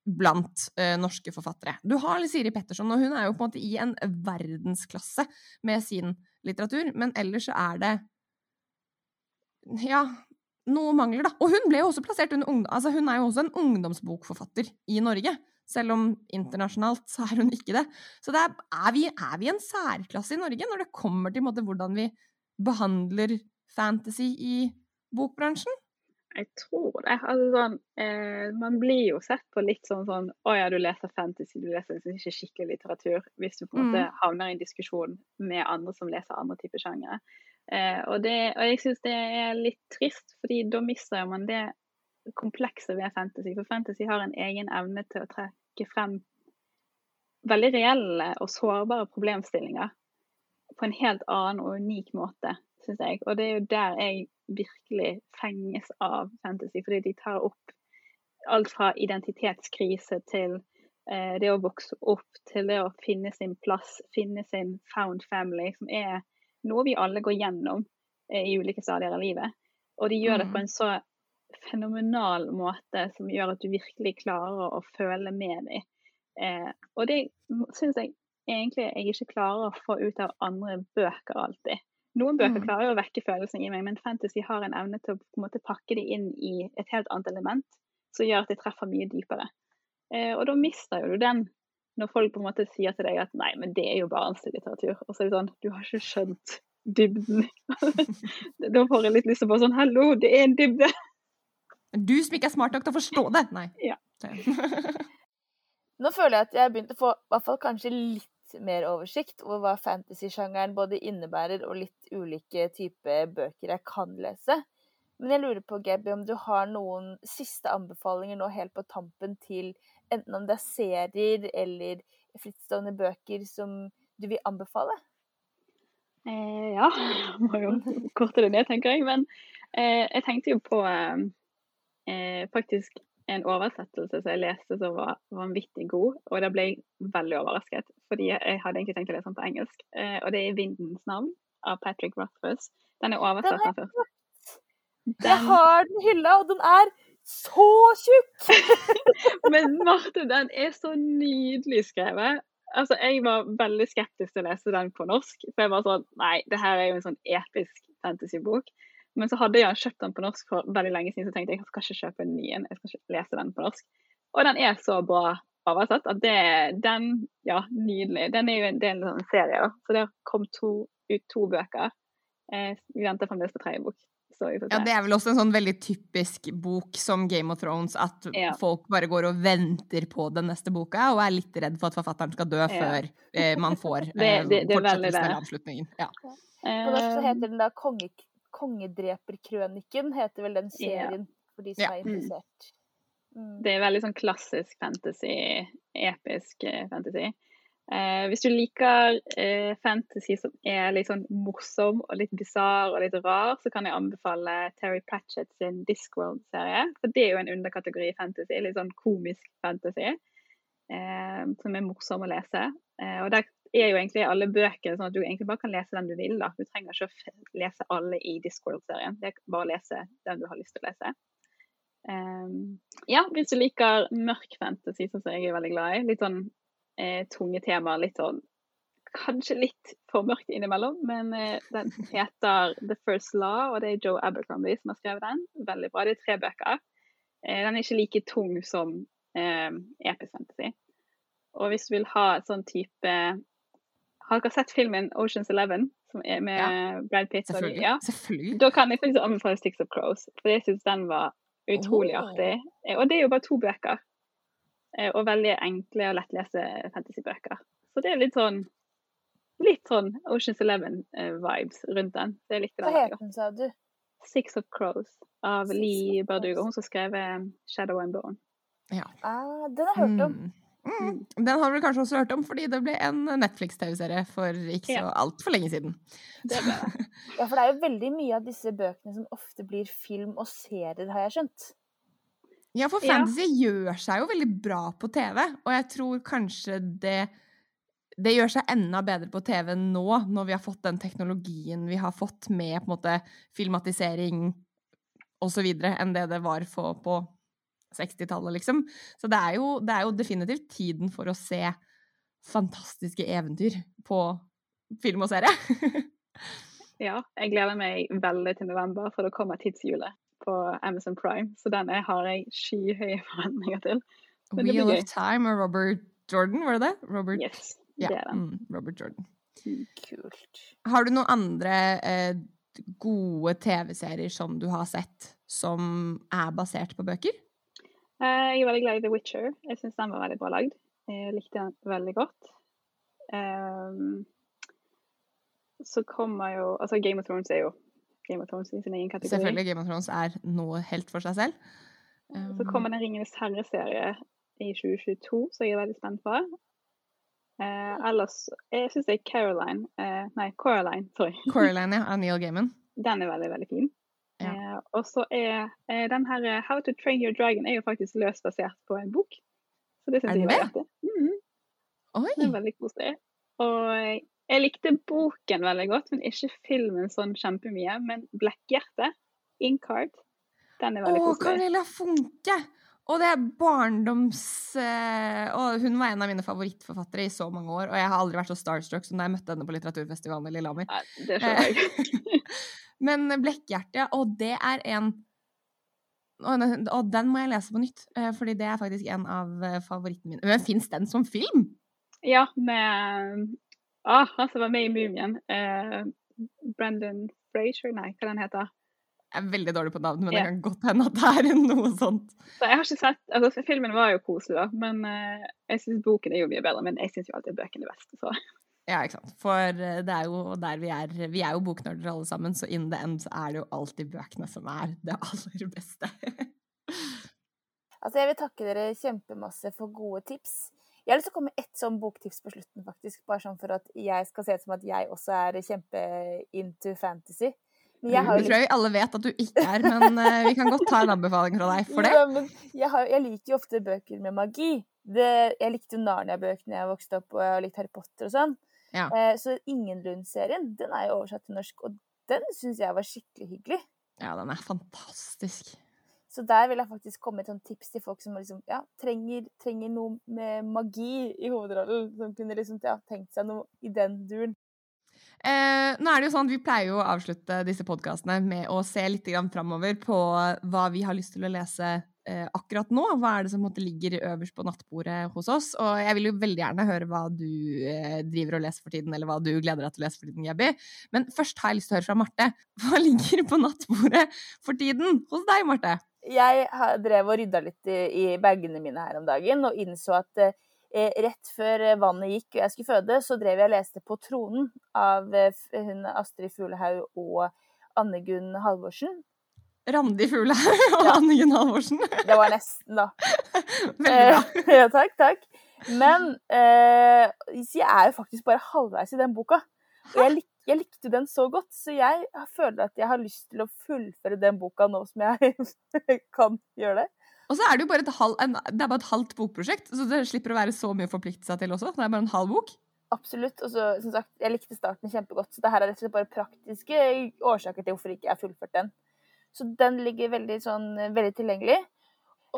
blant eh, norske forfattere. Du har Siri Petterson, og hun er jo på en måte i en verdensklasse med sin litteratur, men ellers så er det Ja, noe mangler, da. Og hun ble jo også plassert under ungdom... Altså, hun er jo også en ungdomsbokforfatter i Norge. Selv om internasjonalt så er hun ikke det. Så det er, er, vi, er vi en særklasse i Norge når det kommer til måte, hvordan vi behandler fantasy i bokbransjen? Jeg tror det. Altså sånn, eh, man blir jo sett på litt sånn sånn Å ja, du leser fantasy, du leser liksom ikke skikkelig litteratur. Hvis du på en måte Mm. havner i en diskusjon med andre som leser andre typer sjangere. Eh, og, det, og jeg syns det er litt trist, fordi da mister man det komplekse ved fantasy. For fantasy har en egen evne til å trekke frem veldig reelle og sårbare problemstillinger på en helt annen og unik måte, syns jeg. Og det er jo der jeg virkelig fenges av fantasy, fordi de tar opp alt fra identitetskrise til eh, det å vokse opp, til det å finne sin plass, finne sin found family, som er noe vi alle går gjennom eh, i ulike stadier av livet. Og de gjør det på Mm. en så fenomenal måte som gjør at du virkelig klarer å føle med dem. Eh, og det syns jeg egentlig jeg ikke klarer å få ut av andre bøker alltid. Noen bøker Mm. klarer å vekke følelsene i meg, men fantasy har en evne til å på en måte pakke det inn i et helt annet element, som gjør at det treffer mye dypere. Eh, og da mister jo du den når folk på en måte sier til deg at nei, men det er jo barnelitteratur. Og så er det sånn, du har ikke skjønt dybden. da får jeg litt lyst til å bare sånn, hallo, det er en dybde. Du som ikke er smart nok til å forstå det! Nei. Ja. Nå føler jeg at jeg har begynt å få i hvert fall kanskje litt mer oversikt over hva fantasy-sjangeren både innebærer og litt ulike typer bøker jeg kan lese. Men jeg lurer på, Gabby, om du har noen siste anbefalinger nå helt på tampen til enten om det er serier eller frittstående bøker som du vil anbefale? Eh, ja, må jo korte det ned, tenker jeg. Men eh, jeg tenkte jo på eh, eh, faktisk en oversettelse som jeg leste som var vanvittig god, og da ble jeg veldig overrasket. Fordi jeg hadde egentlig tenkt å lese den på engelsk. Eh, og det er 'Vindens navn' av Patrick Rothfuss. Den er oversatt Den er... først. Jeg har den hylla, og den er så tjukk! men Marte, den er så nydelig skrevet. Altså, Jeg var veldig skeptisk til å lese den på norsk. For jeg var sånn Nei, det her er jo en sånn episk fantasybok. Men så hadde jeg kjøpt den på norsk for veldig lenge siden, så tenkte jeg jeg skal ikke kjøpe en ny en. Jeg skal ikke lese den på norsk. Og den er så bra oversatt at det Den, ja, nydelig. Den er jo en del av en serie, da. Så det kom to, ut to bøker. Eh, vi venter fremdeles på tredje bok. Ja, det er vel også en sånn veldig typisk bok som Game of Thrones, at Ja. folk bare går og venter på den neste boka, og er litt redd for at forfatteren skal dø Ja. før eh, man får eh, det- det fortsettelsen eller avslutningen. Ja. På norsk så Eh, heter den da Konge, Kongedreperkrøniken, heter vel den serien, for de som Ja. er interessert. Mm. Det er veldig sånn klassisk fantasy, episk eh, fantasy. Eh, hvis du liker eh, fantasy som er litt sånn morsom og litt bisarr og litt rar, så kan jeg anbefale Terry Pratchett sin Discworld-serie. For det er jo en underkategori fantasy, litt sånn komisk fantasy, eh, som er morsom å lese. Eh, og der er jo egentlig alle bøker sånn at du egentlig bare kan lese den du vil. da. Du trenger ikke å lese alle i Discworld-serien. Det er bare å lese den du har lyst til å lese. Um, ja, hvis du liker mørk fantasy, som jeg er veldig glad i. Litt sånn eh, tunge temaer, litt sånn Kanskje litt for mørkt innimellom, men eh, den heter The First Law, og det er Joe Abercrombie som har skrevet den. Veldig bra. Det er tre bøker. Eh, den er ikke like tung som eh, episk. Og hvis du vil ha sånn type Har dere sett filmen Oceans Eleven, som er med Brad Pitt? Selvfølgelig. Ja. Selvfølgelig. Da kan jeg faktisk anbefale Sticks of Crows, for jeg syns den var utrolig oh. artig. Eh, Og det er jo bare to bøker. Eh, Og veldig enkle og lettleste fantasybøker. Så det er litt sånn litt sånn Oceans Eleven-vibes rundt den. Det er litt Hva het den, sa du? Six of Crows av Six Lee Bardugo, hun som skrev eh, Shadow and Bone. Ah, den har jeg hørt om. Mm. Mm. Den har du kanskje også hørt om, fordi det ble en Netflix-TV-serie for ikke så Ja. altfor lenge siden. Det ble det. Ja, for det er jo veldig mye av disse bøkene som ofte blir film og serier, har jeg skjønt. Ja, for Ja. fantasy gjør seg jo veldig bra på TV, og jeg tror kanskje det det gjør seg enda bedre på TV nå, når vi har fått den teknologien vi har fått med på en måte filmatisering osv., enn det det var for, på 60-tallet, liksom. Så det er, jo, det er jo definitivt tiden for å se fantastiske eventyr på film og serie. Ja, jeg gleder meg veldig til november, for da kommer tidshjulet på Amazon Prime. Så den er- har jeg skyhøye forventninger til. Men det blir Wheel of Time og Robert Jordan, var det det? Robert, Yes, ja, det er den. mm, Robert Jordan. Kult. Har du noen andre eh, gode TV-serier som du har sett, som er basert på bøker? Eh, jeg er veldig glad i The Witcher. Jeg syns den var veldig bra lagd. Jeg likte den veldig godt. Um, så kommer jo Altså, Game of Thrones er jo Game of Thrones i sin egen kategori. Selvfølgelig. Game of Thrones er noe helt for seg selv. Så kommer det en Ringenes herre-serie i 2022, som jeg er veldig spent på. Eh, ellers Jeg syns det er Caroline eh, Nei, Coraline, sorry. Coraline, ja, av Neil Gaiman. Den er veldig, veldig fin. Ja. Eh, og så er eh, den her eh, How to Train Your Dragon er jo faktisk løst basert på en bok. Så det syns den jeg var artig. Mm -hmm. Oi! det er veldig koselig. Og jeg- likte boken veldig godt, men ikke filmen sånn kjempemye. Men Blekkhjerte, Inkard, den er veldig Å, koselig. Camilla Funke! Og det er barndoms... eh, og hun var en av mine favorittforfattere i så mange år, og jeg har aldri vært så starstruck som da jeg møtte henne på litteraturfestivalen i Lillehammer. Ja, det jeg. Men Blekkhjerte, og det er en og den, må jeg lese på nytt, eh, fordi det er faktisk en av eh, favorittene mine. Men fins den som film? Ja, med ah, Han som var med i Mumien. Eh, Brendan Frazier, nei, hva den heter. Jeg er veldig dårlig på navn, men yeah. det kan godt hende at det er noe sånt. Så jeg har ikke sett, altså Filmen var jo koselig, da, men eh, jeg syns boken er jo mye bedre. Men jeg syns jo alltid bøkene er best. Så. Ja, ikke sant. For eh, det er jo der vi er. Vi er jo boknerder alle sammen, så in the end så er det jo alltid bøkene som er det aller beste. Altså, jeg vil takke dere kjempemasse for gode tips. Jeg har lyst til å komme med ett sånn boktips på slutten, faktisk. Bare sånn for at jeg skal se ut som at jeg også er kjempe into fantasy. Men jeg har jo tror jeg vi alle vet at du ikke er, men eh, vi kan godt ta en anbefaling fra deg for det. Ja, men jeg, har, jeg liker jo ofte bøker med magi. Det, jeg likte jo Narnia-bøkene jeg vokste opp, og jeg har likt Harry Potter og sånn. Ja. Eh, så Ingenlund-serien, den er jo oversatt til norsk, og den syns jeg var skikkelig hyggelig. Ja, den er fantastisk. Så der vil jeg faktisk komme med et tips til folk som liksom, ja, trenger, trenger noe med magi i hovedrollen. Som kunne liksom, ja, tenkt seg noe i den duren. Eh, nå er det jo sånn at Vi pleier jo å avslutte disse podkastene med å se litt framover på hva vi har lyst til å lese eh, akkurat nå. Hva er det som måte ligger øverst på nattbordet hos oss? Og jeg vil jo veldig gjerne høre hva du eh, driver og leser for tiden, eller hva du gleder deg til å lese for tiden, Gabby. Men først har jeg lyst til å høre fra Marte. Hva ligger på nattbordet for tiden hos deg, Marte? Jeg drev og rydda litt i, i bagene mine her om dagen, og innså at eh, rett før eh, vannet gikk og jeg skulle føde, så drev jeg og leste på Tronen av eh, hun Astrid Fuglehaug og Anne Gunn Halvorsen. Randi Fuglehaug og Ja. Anne Gunn Halvorsen. Det var nesten, da. Veldig bra. Eh, ja, takk, takk. Men eh, jeg er jo faktisk bare halvveis i den boka. Og jeg, lik, jeg likte den så godt, så jeg føler at jeg har lyst til å fullføre den boka nå som jeg kan gjøre det. Og så er det jo bare et, halv, en, det bare et halvt bokprosjekt, så det slipper å være så mye å forplikte seg til også. Det er bare en halv bok. Absolutt. Og så, som sagt, jeg likte starten kjempegodt, så det her er rett og slett bare praktiske årsaker til hvorfor ikke jeg har fullført den. Så den ligger veldig sånn veldig tilgjengelig.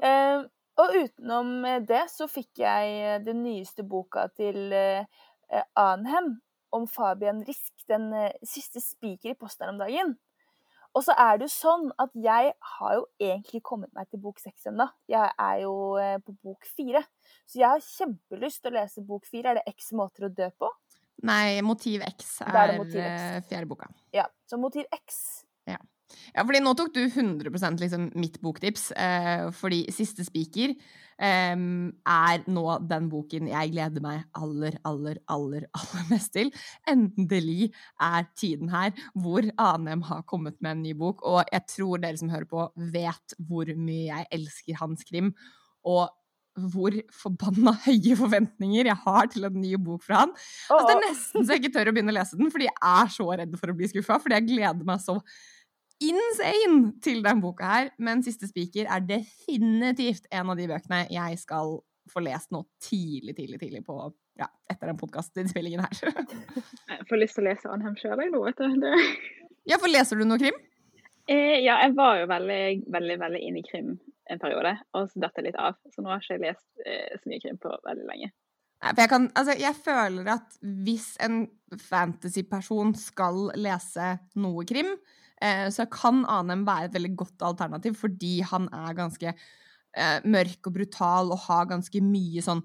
Eh, og utenom det så fikk jeg den nyeste boka til eh, Anhem om Fabian Risk, den eh, siste spiker i posten her om dagen. Og så er det jo sånn at jeg har jo egentlig kommet meg til bok seks ennå. Jeg er jo eh, på bok fire. Så jeg har kjempelyst til å lese bok fire. Er det X måter å dø på? Nei, Motiv X er er, Motiv X. eh, fjerde boka. Ja. Så motiv X. Ja, fordi nå tok du 100 liksom mitt boktips, eh, fordi Siste spiker eh, er nå den boken jeg gleder meg aller, aller, aller, aller mest til. Endelig er tiden her hvor Anem har kommet med en ny bok, og jeg tror dere som hører på, vet hvor mye jeg elsker hans krim, og hvor forbanna høye forventninger jeg har til en ny bok fra han. Altså, det er nesten så jeg ikke tør å begynne å lese den, fordi jeg er så redd for å bli skuffa. Fordi jeg gleder meg så insane til den boka her. Men Siste spiker er definitivt en av de bøkene jeg skal få lest nå tidlig, tidlig, tidlig på ja, etter den podkastinnspillingen her. Jeg får lyst til å lese Anhem sjøl, jeg nå, vet du. Ja, for leser du noe krim? Eh, ja, jeg var jo veldig, veldig veldig inne i krim en periode, og så datt jeg litt av. Så nå har ikke jeg lest eh, så mye krim på veldig lenge. Nei, for jeg, kan, altså, jeg føler at hvis en fantasyperson skal lese noe krim, så kan Anem være et veldig godt alternativ, fordi han er ganske eh, mørk og brutal og har ganske mye sånn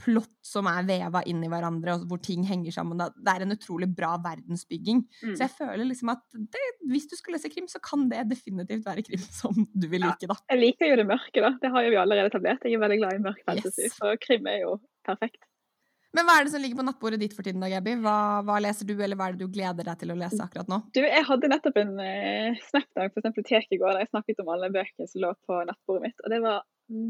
plott som er veva inn i hverandre, og hvor ting henger sammen. Det er en utrolig bra verdensbygging. Mm. Så jeg føler liksom at det, hvis du skal lese krim, så kan det definitivt være krim som du vil like, da. Jeg liker jo det mørke, da. Det har jo vi allerede etablert. Jeg er veldig glad i mørk fantasy, Yes. så krim er jo perfekt. Men hva er det som ligger på nattbordet ditt for tiden, da, Gabby? Hva, hva leser du, eller hva er det du gleder deg til å lese akkurat nå? Du, jeg hadde nettopp en uh, snapdag på biblioteket i går der jeg snakket om alle bøkene som lå på nattbordet mitt, og det var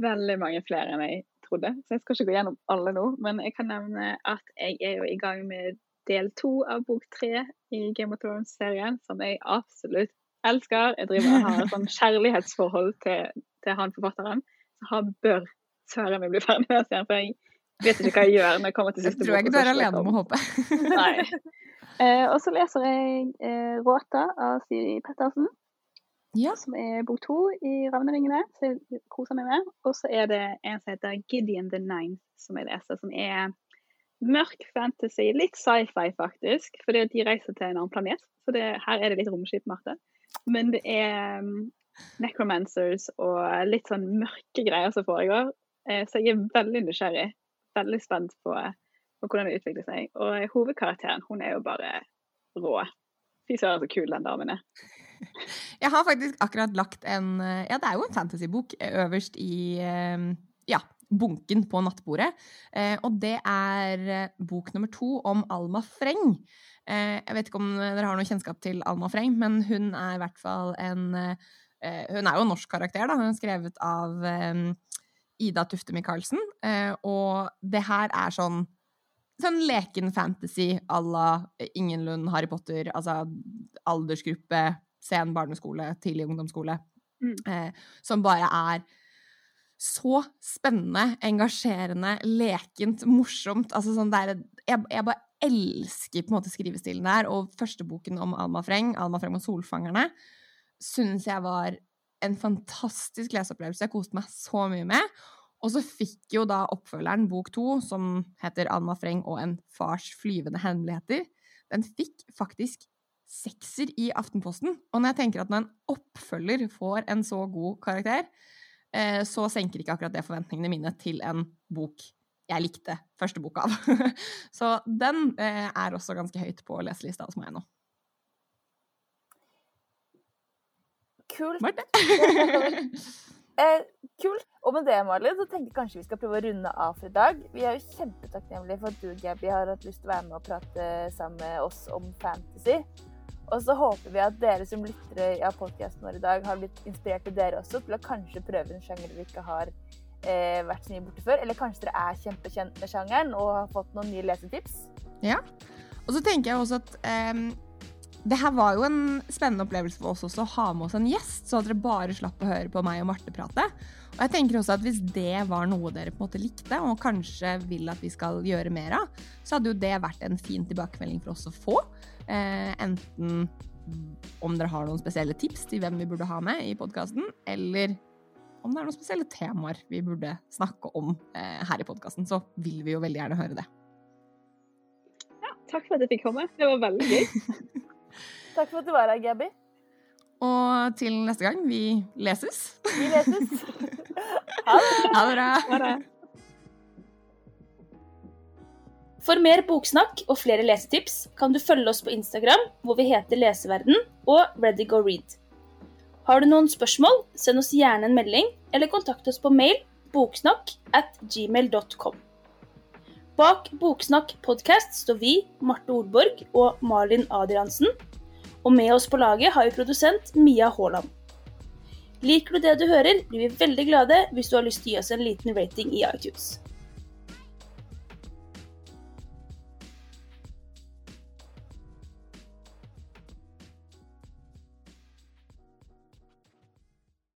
veldig mange flere enn jeg trodde. Så jeg skal ikke gå gjennom alle nå, men jeg kan nevne at jeg er jo i gang med del to av bok tre i Game of Thrones-serien, som jeg absolutt elsker. Jeg driver og har et sånn kjærlighetsforhold til, til han forfatteren, så han bør søren meg bli ferdig med serien, for jeg vet ikke hva jeg gjør når jeg kommer til Jeg siste tror jeg bok, ikke du er jeg alene om å håpe. Nei. Eh, og så leser jeg eh, 'Råta' av Siri Pettersen, Ja. som er bok to i 'Ravneringene', så jeg koser meg med. Og så er det en som heter 'Gideon the Ninth', som jeg leser, som er mørk fantasy, litt sci-fi faktisk, fordi de reiser til en annen planet. Så det, her er det litt romskip, Marte. Men det er um, necromancers og litt sånn mørke greier som foregår. Eh, så jeg er veldig nysgjerrig. Veldig spent på, på hvordan det utvikler seg. Og hovedkarakteren, hun er jo bare rå. Fy søren, så kul den damen er. Jeg har faktisk akkurat lagt en Ja, det er jo en fantasybok eh, øverst i eh, ja, bunken på nattbordet. Eh, og det er bok nummer to om Alma Freng. Jeg vet ikke om dere har noe kjennskap til Alma Freng, men hun er i hvert fall en Hun er jo en norsk karakter, da. Hun er skrevet av Ida Tufte Michaelsen. Eh, og det her er sånn Sånn leken fantasy à la Ingenlund, Harry Potter, altså aldersgruppe, sen barneskole, tidlig ungdomsskole, Mm. eh, som bare er så spennende, engasjerende, lekent, morsomt. Altså sånn der, jeg, jeg bare elsker på en måte skrivestilen der. Og første boken om Alma Freng, Alma Freng og solfangerne, syns jeg var en fantastisk leseopplevelse. Jeg koste meg så mye med. Og så fikk jo da oppfølgeren bok to, som heter Alma Freng og en fars flyvende hemmeligheter, den fikk faktisk sekser i Aftenposten. Og når jeg tenker at når en oppfølger får en så god karakter, eh, så senker ikke akkurat det forventningene mine til en bok jeg likte første bok av. så den eh, er også ganske høyt på leselista hos meg nå. Kult. Eh, kult. Og med det, Marlin, så tenker jeg kanskje vi skal prøve å runde av for i dag. Vi er jo kjempetakknemlige for at du, Gabby, har hatt lyst til å være med og prate sammen med oss om fantasy. Og så håper vi at dere som lyttere av podkasten vår i dag, har blitt inspirert til dere også til å kanskje prøve en sjanger dere ikke har eh, vært så mye borte før. Eller kanskje dere er kjempekjent med sjangeren og har fått noen nye lesetips. Ja. Og så tenker jeg også at em, det her var jo en spennende opplevelse for oss også å ha med oss en gjest, så at dere bare slapp å høre på meg og Marte prate. Og jeg tenker også at hvis det var noe dere på en måte likte, og kanskje vil at vi skal gjøre mer av, så hadde jo det vært en fin tilbakemelding for oss å få. Eh, enten om dere har noen spesielle tips til hvem vi burde ha med i podkasten, eller om det er noen spesielle temaer vi burde snakke om eh, her i podkasten, så vil vi jo veldig gjerne høre det. Ja, takk for at jeg fikk komme. Det var veldig gøy. Takk for at du var her, Gabby. Og til neste gang, vi leses. Vi leses. ha det. Ha det bra. Ha det. For mer boksnakk og flere lesetips kan du følge oss på Instagram, hvor vi heter Leseverden, og ReadyGoRead. Har du noen spørsmål, send oss gjerne en melding, eller kontakt oss på mail boksnakk at gmail.com. Bak Boksnakk podkast står vi, Marte Olborg og Malin Adriansen. Og med oss på laget har vi produsent Mia Haaland. Liker du det du hører, blir vi veldig glade hvis du har lyst til å gi oss en liten rating i iTunes.